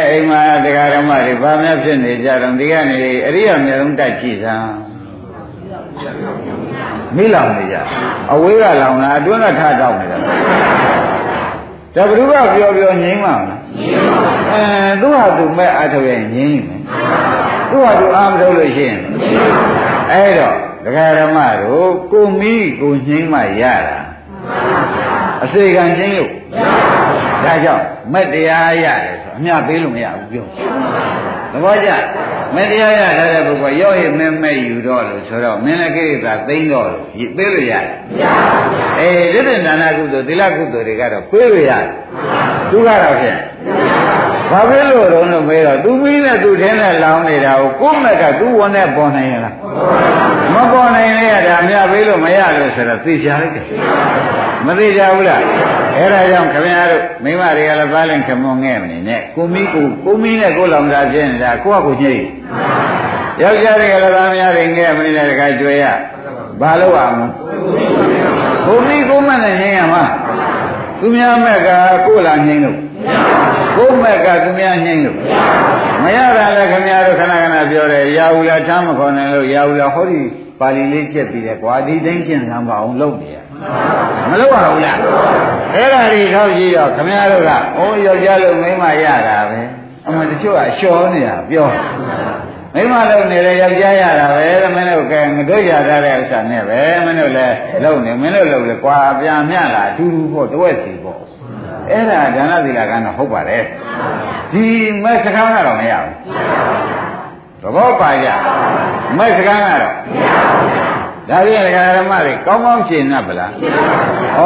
အိမ်မှာတရားဓမ္မတွေဘာများဖြစ်နေကြတော့ဒီကနေအရိယာမျိုးလုံးတက်ကြည့်စမ်းမိလောင်နေကြအဝေးကလောင်တာအတွင်းကထတောက်နေတာ ဒါဘုရားပြောပြောငြိမ်းပါမလားအဲသူ့ဟာသူမဲ့အထောက်ရဲ့ငြိမ်းမယ်သူ့ဟာသူအာမထုတ်လို့ရှိရင်အဲ့တော့ဒကာရမတို့ကိုမိကိုငြိမ်းမှရတာအစေခံချင်းလို့ ဒါကြောင့်မက်တရားရတယ်ဆိုအမြပေးလို့မရဘူးပြောသဘောကျမက်တရားရထားတဲ့ပုဂ္ဂိုလ်ရော့ရမဲမဲယူတော့လို့ဆိုတော့မင်းလည်းကိရိတာသိမ့်တော့လို့ပေးလို့ရတယ်မရပါဘူးအေးဒိဋ္ဌိဒါနကုသိုလ်သီလကုသိုလ်တွေကတော့ပေးလို့ရတယ်သူကတော့ဖြင့်ဘာဖြစ်လို့တော့လို့မေးတော့သူပြီးနဲ့သူထင်းနဲ့လောင်းနေတာကိုကိုယ့်မက်ကသူဝန်နဲ့ပေါ်နိုင်ရလားမပေါ်နိုင်လေရတာမြပေးလို့မရလို့ဆိုတော့သိချလိုက်တယ် မသိကြဘူးလားအဲ့ဒါကြောင့်ခင်ဗျားတို့မိမတွေကလည်းပါလင်ခမွန်ငဲ့မနေနဲ့ကိုမီးကိုကိုမီးနဲ့ကိုလောင်စားဖြစ်နေတာကိုကကိုညိတ်ယောက်ျားတွေကလည်းသားများတွေငဲ့မနေနဲ့တခါကြွေရဘာလို့အောင်ကိုမီးကိုမနဲ့ငိမ့်ရမှာသူများမက်ကကိုလာငိမ့်လို့ကိုမက်ကသူများငိမ့်လို့မရတာလည်းခင်ဗျားတို့ခဏခဏပြောတယ်ရာဟုလာထားမခေါ်နိုင်လို့ရာဟုလာဟောဒီပါဠိလေးကျက်ပြီးတယ်ကွာဒီတိုင်းကျင့်စမ်းပါအောင်လုပ်နေရ မလုပ်ရဘူးလားအဲ့ဒါတွေထောက်ကြည့်တော့ခမည်းတော်ကအိုးယောက်ျားလို့မိန်းမရတာပဲအမှန်တချို့ကလျှော်နေတာပြောမိန်းမလုံနေလေယောက်ျားရတာပဲမင်းတို့ကဲငါတို့ရထားတဲ့ဥစ္စာနဲ့ပဲမင်းတို့လည်းလုံနေမင်းတို့လုံလေကွာပြန်မြလာအတူတူပေါ့တဝက်စီပေါ့အဲ့ဒါဒါနသီလကတော့ဟုတ်ပါတယ်ဒီမဲ့စကားကတော့မရဘူးသဘောပါကြမဲ့စကားကတော့မရဘူး ဒါဖြင့်ဒကာဓမ္မတွေကောင်းကောင်းရှင်း납ဗလားဩ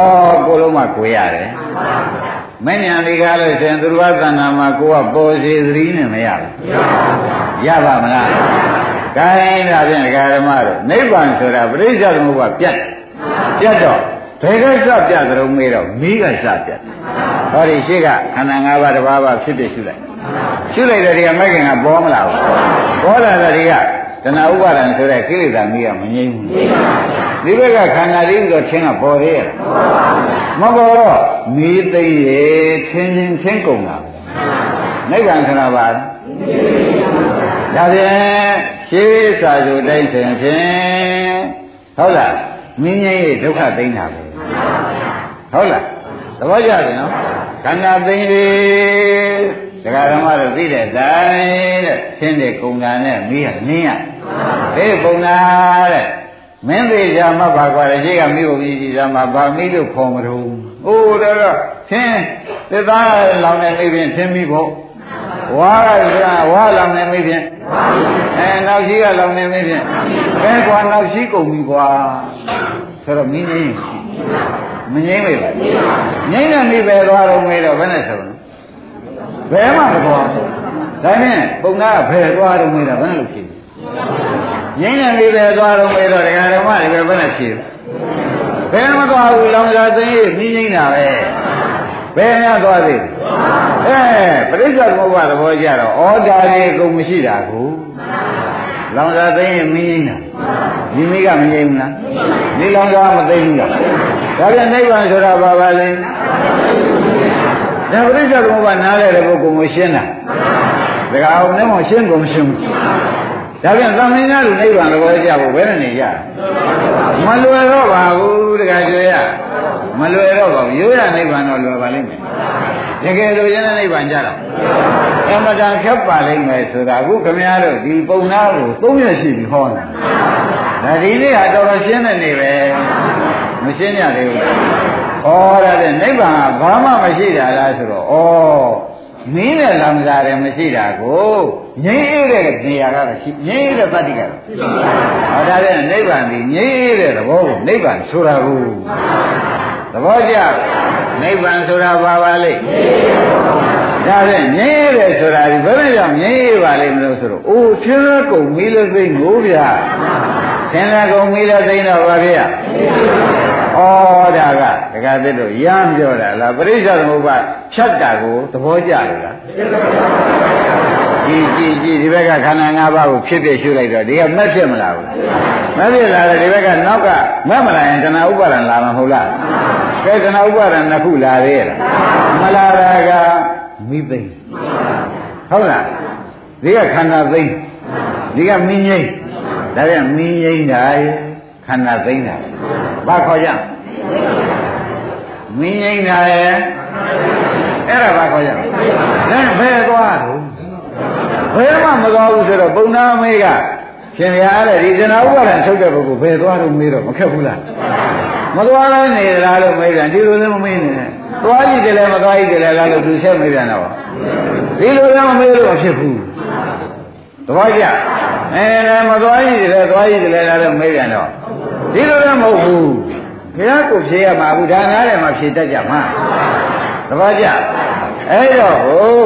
ကိုလုံးမကိုရတယ်မဉ္ဇဏ်ဒီကားလို့ရှင်သူတော်သဏ္ဍာန်မှာကိုကပေါ်စီသတိနဲ့မရဘူးရပါမလားကိုင်းဒါဖြင့်ဒကာဓမ္မတို့နိဗ္ဗာန်ဆိုတာပရိစ္ဆေသမုပ္ပါပြတ်ပြတ်တော့ဘယ်ကစပြတ်ကြုံမေးတော့မိကစပြတ်ဟောဒီရှိကခန္ဓာ၅ပါးတစ်ပါးပါဖြစ်ဖြစ်ရှုလိုက်ရှုလိုက်တဲ့ဒီကမဲ့ခင်ကပေါ်မလာဘူးပေါ်လာတဲ့ဒီက တဏှာဥပါဒံဆိုတဲ့ကိလေသာမိကမငြိမ်းဘူးဒီဘက်ကခန္ဓာလေးပြီးတော့ချင်းကပေါ်သေးရဲ့မပေါ်တော့မိသိရဲ့ချင်းချင်းချင်းကုန်တာနိဗ္ဗာန်ခဏပါဒါဖြင့်ရှေးစာစုတိုင်းဆိုရင်ဖြင့်ဟုတ်လားမင်းကြီးရဲ့ဒုက္ခသိမ်းတာပဲဟုတ်လားသဘောကျပြီနော်ခန္ဓာသိမ်းလေဒကာဓမ္မတို့သိတဲ့တိုင်းတဲ့ရှင်းတဲ့ကုံတာနဲ့မိရနင်းရ ဘယ်ကုံတာတဲ့မင်းသေးကြမှပါကွာလေရှိကမိဖို့ကြီးကြီးကြမှာဗာမိလို့ခေါ်မလို့အိုးတော့သင်သစ္စာလောင်နေမိဖြင့်သင်မိဖို့ဝါကဝါလောင်နေမိဖြင့်အဲနောက်ရှိကလောင်နေမိဖြင့်ဘယ်ကွာနောက်ရှိကုန်ပြီကွာဆိုတော့မင်းကြီးမငိမ့်မေပါငိမ့်တဲ့မိပဲသွားတော့မေးတော့ဘယ်နဲ့ဆုံးဘယ်မှမသွားဘူးဒါနဲ့ပုံနာဘယ်သွားတော့မေးတာဘယ်နဲ့လို့ဖြေ ငိမ့်တဲ့မိပဲသွားတော့မေးတော့ဒကာဓမ္မတွေပဲဘယ်နဲ့ဖြေဘယ်မှသွားဘူးလောင်စာသိရင်နှင်းငိမ့်တာပဲဘယ်များသွားသေးအဲပရိစ္ဆေသမုပ္ပါသဘောကြတော့ဩဒါတွေအကုန်မရှိတာကိုလောင်စာသိရင်မင်းငိမ့်တာဒီမိကမငိမ့်ဘူးလားဒီလောင်စာမသိဘူးလားဒါပြန်နိဗ္ဗာန်ဆိုတာဘာပါလဲဒါပရိစ္ဆေသမုပ္ပါနားလဲတဲ့ပုဂ္ဂိုလ်ကိုရှင်းတာဒါကအောင်နဲ့မှရှင်းကုန်မရှင်းဘူး ဒါပြန်သမင်းများလူနိဗ္ဗာန်တော်ကြဖို့ဘယ်နဲ့နေကြမလွယ်တော့ပါဘူးတခါကျွေရမလွယ်တော့ပါဘူးရိုးရနိဗ္ဗာန်တော့လွယ်ပါလိမ့်မယ်တကယ်လို့ရင်းတဲ့နိဗ္ဗာန်ကြတော့အမှန်တန်ဖြတ်ပါလိမ့်မယ်ဆိုတာအခုခမည်းတော်ဒီပုံနာကိုသုံးရရှိပြီဟောတာဒါဒီနေ့ဟာတော်တော်ရှင်းတဲ့နေ့ပဲမရှင်းရသေးဘူးဩရတဲ့နိဗ္ဗာန်ကဘာမှမရှိတာလားဆိုတော့ဩ မင်းနဲ့လောင်စားတယ်မရှိတာကိုငြိမ့်အေးတဲ့နေရာကတော့ရှိငြိမ့်အေးတဲ့တတ္တိကတော့ဟောဒါတဲ့နိဗ္ဗာန်ဒီငြိမ့်အေးတဲ့သဘောကိုနိဗ္ဗာန်ဆိုတာကိုသဘောကျနိဗ္ဗာန်ဆိုတာဘာပါလိမ့်ဒါဖြင့်ငြိမ့်အေးတယ်ဆိုတာဒီဘယ်လိုကြောင့်ငြိမ့်အေးပါလိမ့်မလို့ဆိုတော့အိုးဖြင်းကုန်မီးလို့သိငိုးဗျာသင်္လာကုန်မီးလို့သိတော့ဘာဖြစ်ရ ဩဒါကတခါတည်းတော့ရမ်းပြောတာလားပရိစ္ဆေသမုပ္ပါဖြတ်တာကိုသဘောကျလို့လားကြည်ကြည်ကြည်ဒီဘက်ကခန္ဓာ၅ပါးကိုဖြစ်ဖြစ်ရှုလိုက်တော့ဒီကမက်ဖြစ်မလားဘူးမက်ဖြစ်လာတယ်ဒီဘက်ကနောက်ကမက်မလာရင်တဏှာဥပါဒံလာမှာမဟုတ်လားကဲတဏှာဥပါဒံနှစ်ခုလာသေးရဲ့မလာတာကမိသိဟုတ်လားဒီကခန္ဓာသိဒီကမင်းငိမ့်ဒါပြန်မင်းငိမ့်တာခန္ဓာသိတာ ဘာခေါ်ကြမင်းငိမ့်တာရဲ့အဲ့ဒါဘာခေါ်ကြလဲဘယ်သွားတော့ဘယ်မှမသွားဘူးဆိုတော့ပုံနာမေးကရှင်ရတဲ့ဒီဇနာဥပါဒံထုတ်တဲ့ပုဂ္ဂိုလ်ဘယ်သွားတော့မေးတော့မခက်ဘူးလားမသွားလဲနေလားလို့မေးပြန်ဒီလိုလည်းမမေးနဲ့သွားကြည့်တယ်လည်းမသွားကြည့်တယ်လည်းလားလို့သူဆက်မေးပြန်တော့ဒီလိုလည်းမမေးလို့မဖြစ်ဘူးတပည့်ကြ အဲမသွားကြည့်တယ်လည်းသွားကြည့်တယ်လည်းလားလို့မေးပြန်တော့ဒီလိုလည်းမဟုတ်ဘူးဘုရားကိုဖြေရမှာဘူးဒါနားတယ်မှာဖြေတတ်ကြမှာတပည့်ကြအဲ့တော့ဟို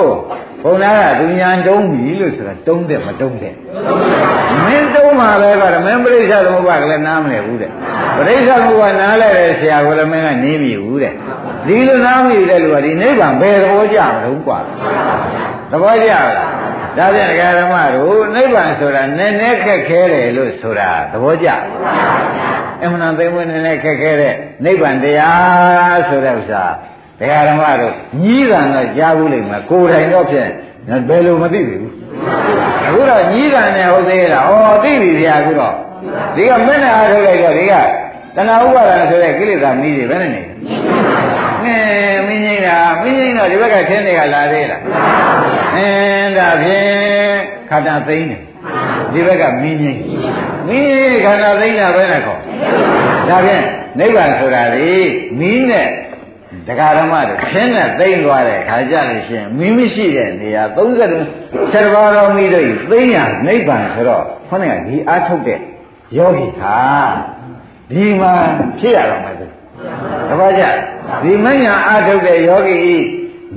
ဘုံသားကသူညာတုံးပြီလို့ဆိုတာတုံးတယ်မတုံးတယ်မင်းတုံးမှာပဲကတော့မင်းပြိဿသမုပ္ပါကလည်းနားမလည်ဘူးတဲ့ပြိဿသမုပ္ပါနားလဲတဲ့ဆရာကလည်းမင်းကနေပြီဘူးတဲ့ဒီလိုနားမရတဲ့လူကဒီနိဗ္ဗာန်ဘယ်သဘောကြမလို့กว่าသဘောကျလား ဒါပြန်ဒကာဓမ္မတို့နိဗ္ဗာန်ဆိုတာနည်းနည်းခက်ခဲတယ်လို့ဆိုတာသဘောကျအမှန်သိမ့်ဝင်နည်းနည်းခက်ခဲတဲ့နိဗ္ဗာန်တရားဆိုတဲ့ဥစ္စာဒကာဓမ္မတို့ညီးတာတော့ကြားဘူးလိမ့်မယ်ကိုယ်တိုင်တော့ဖြင့်ဘယ်လိုမသိဘူးအခုတော့ညီးတာနဲ့ဟုတ်သေးလားဩသိပြီဗျာအခုတော့ဒီကမင်းနဲ့အားထုတ်လိုက်တော့ဒီကတဏှာဥပါဒံဆိုတဲ့ကိလေသာမီးတွေဘယ်နဲ့နေ အဲမင်းကြီးတာမင်းကြီးတော့ဒီဘက်ကခင်းတွေကလာသေးလားအင်းဒါဖြင့်ခန္ဓာသိမ့်တယ်ဒီဘက်ကမင်းကြီးမင်းကြီးခန္ဓာသိမ့်တာပဲနဲ့ခေါ်ဒါဖြင့်နိဗ္ဗာန်ဆိုတာလေမင်းနဲ့တရားဓမ္မတွေခင်းနဲ့သိမ့်သွားတဲ့ခါကြလို့ရှိရင်မိမရှိတဲ့နေရာ30ဆယ်ပါးတော်မိတို့သိမ့်ရနိဗ္ဗာန်ဆိုတော့ခေါင်းကဒီအားထုတ်တဲ့ယောဂီဟာဒီမှာဖြစ်ရတော့မယ် တပည့်ကြဒီမညာအားထုတ်တဲ့ယောဂီဤ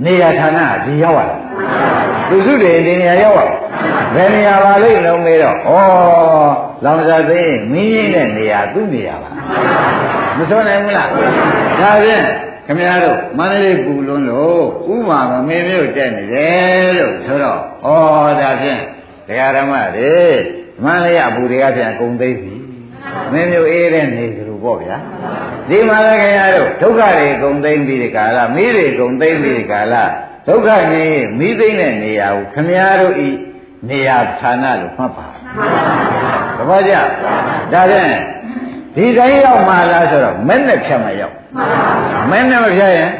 နေရာဌာနဒီရောက်လာသူစုတွေဒီနေရာရောက်လာဘယ်နေရာပါလိမ့်လုံးမေးတော့ဩလောင်စာသိမင်းကြီးတဲ့နေရာသူ့နေရာပါမစွနိုင်ဘူးလားဒါဖြင့်ခင်ဗျားတို့မန္တလေးပူလွန်းလို့ဥမာမမင်းမျိုးတက်နေတယ်လို့ဆိုတော့ဩဒါဖြင့်ဒကာဓမ္မတွေမန္တလေးအပူတွေကပြန်အကုန်သိပြီမင်းမျိုးအေးတဲ့နေကြလို့ ပေါ့ဗျာဒီမှာလည်းခင်ဗျားတို့ဒုက္ခတွေအကုန်သိမ့်ပြီးဒီကာလမိတွေအကုန်သိမ့်ပြီးဒီကာလဒုက္ခနေမိသိမ့်တဲ့နေရာကိုခင်ဗျားတို့ဤနေရာဌာနလို့မှတ်ပါသဘောကျဒါဖြင့်ဒီတိုင်းရောက်မှလားဆိုတော့မဲ့နဲ့ဖြတ်မရောက်မဲ့နဲ့မဖြတ်ရင်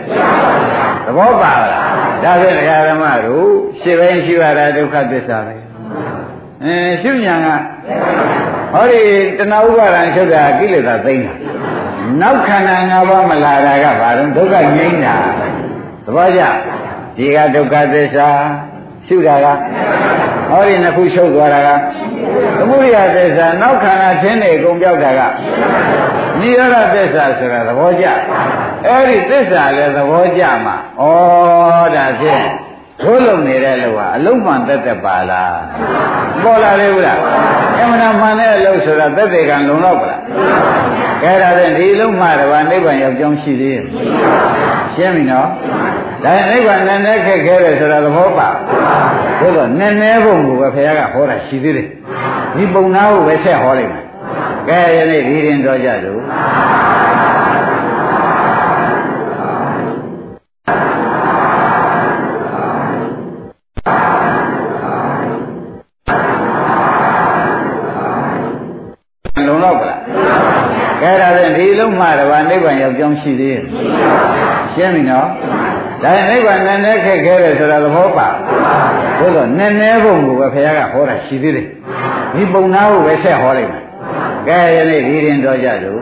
သဘောပါလားဒါဖြင့်ဓမ္မတို့ရှင်းပိုင်းရှိပါတာဒုက္ခသစ္စာပဲအဲရှုညာက ဟောဒီတဏှာဥပါဒံချုပ်တာကိလေသာသိမ့်တာနောက်ခန္ဓာ၅ပါးမလာတာကဘာလို့ဒုက္ခငြိမ်းတာသဘောကျဒီကဒုက္ခသစ္စာရှုတာကဟောဒီနှစ်ခုချုပ်သွားတာကသမုဒိယသစ္စာနောက်ခန္ဓာထင်းနေကုန်ပြောက်တာကနိရောဓသစ္စာဆိုတာသဘောကျအဲ့ဒီသစ္စာလည်းသဘောကျမှာဩဒါဖြင့် တို့လုံနေတဲ့လူဟာအလုံးမှန်တက်တက်ပါလားပေါ်လာလေဘူးလားအမှန်မှန်တဲ့အလုပ်ဆိုတာသက်သေကံလုံတော့ပါလားကဲဒါဖြင့်ဒီလုံးမှတပါနိဗ္ဗာန်ရောက်ကြောင်းရှိသေးရဲ့ရှင်းပြီနော်ဒါနိဗ္ဗာန်နဲ့နဲ့ခက်ခဲတယ်ဆိုတာသဘောပါဘုရားနည်းနည်းပုံကိုပဲဘုရားကဟောတာရှိသေးတယ်ဒီပုံနာကိုပဲဆက်ဟောလိုက်မယ်ကဲယနေ့ဒီရင်တော်ကြလို့လုံတော့ကလားကဲဒါဖြင့်ဒီ လုံးမှတပါနိဗ္ဗာန်ရောက်ကြောင်းရှိသေးရဲ့ရှင်းပြီနော်ဒါနိဗ္ဗာန်နည်းနည်းခက်ခဲတယ်ဆိုတာသဘောပါဘုရားနည်းနည်းပုံကိုပဲဘုရားကဟောတာရှိသေးတယ်ဒီပုံနာကိုပဲဆက်ဟောလိုက်မယ်ကဲယနေ့ဒီရင်တော်ကြလို့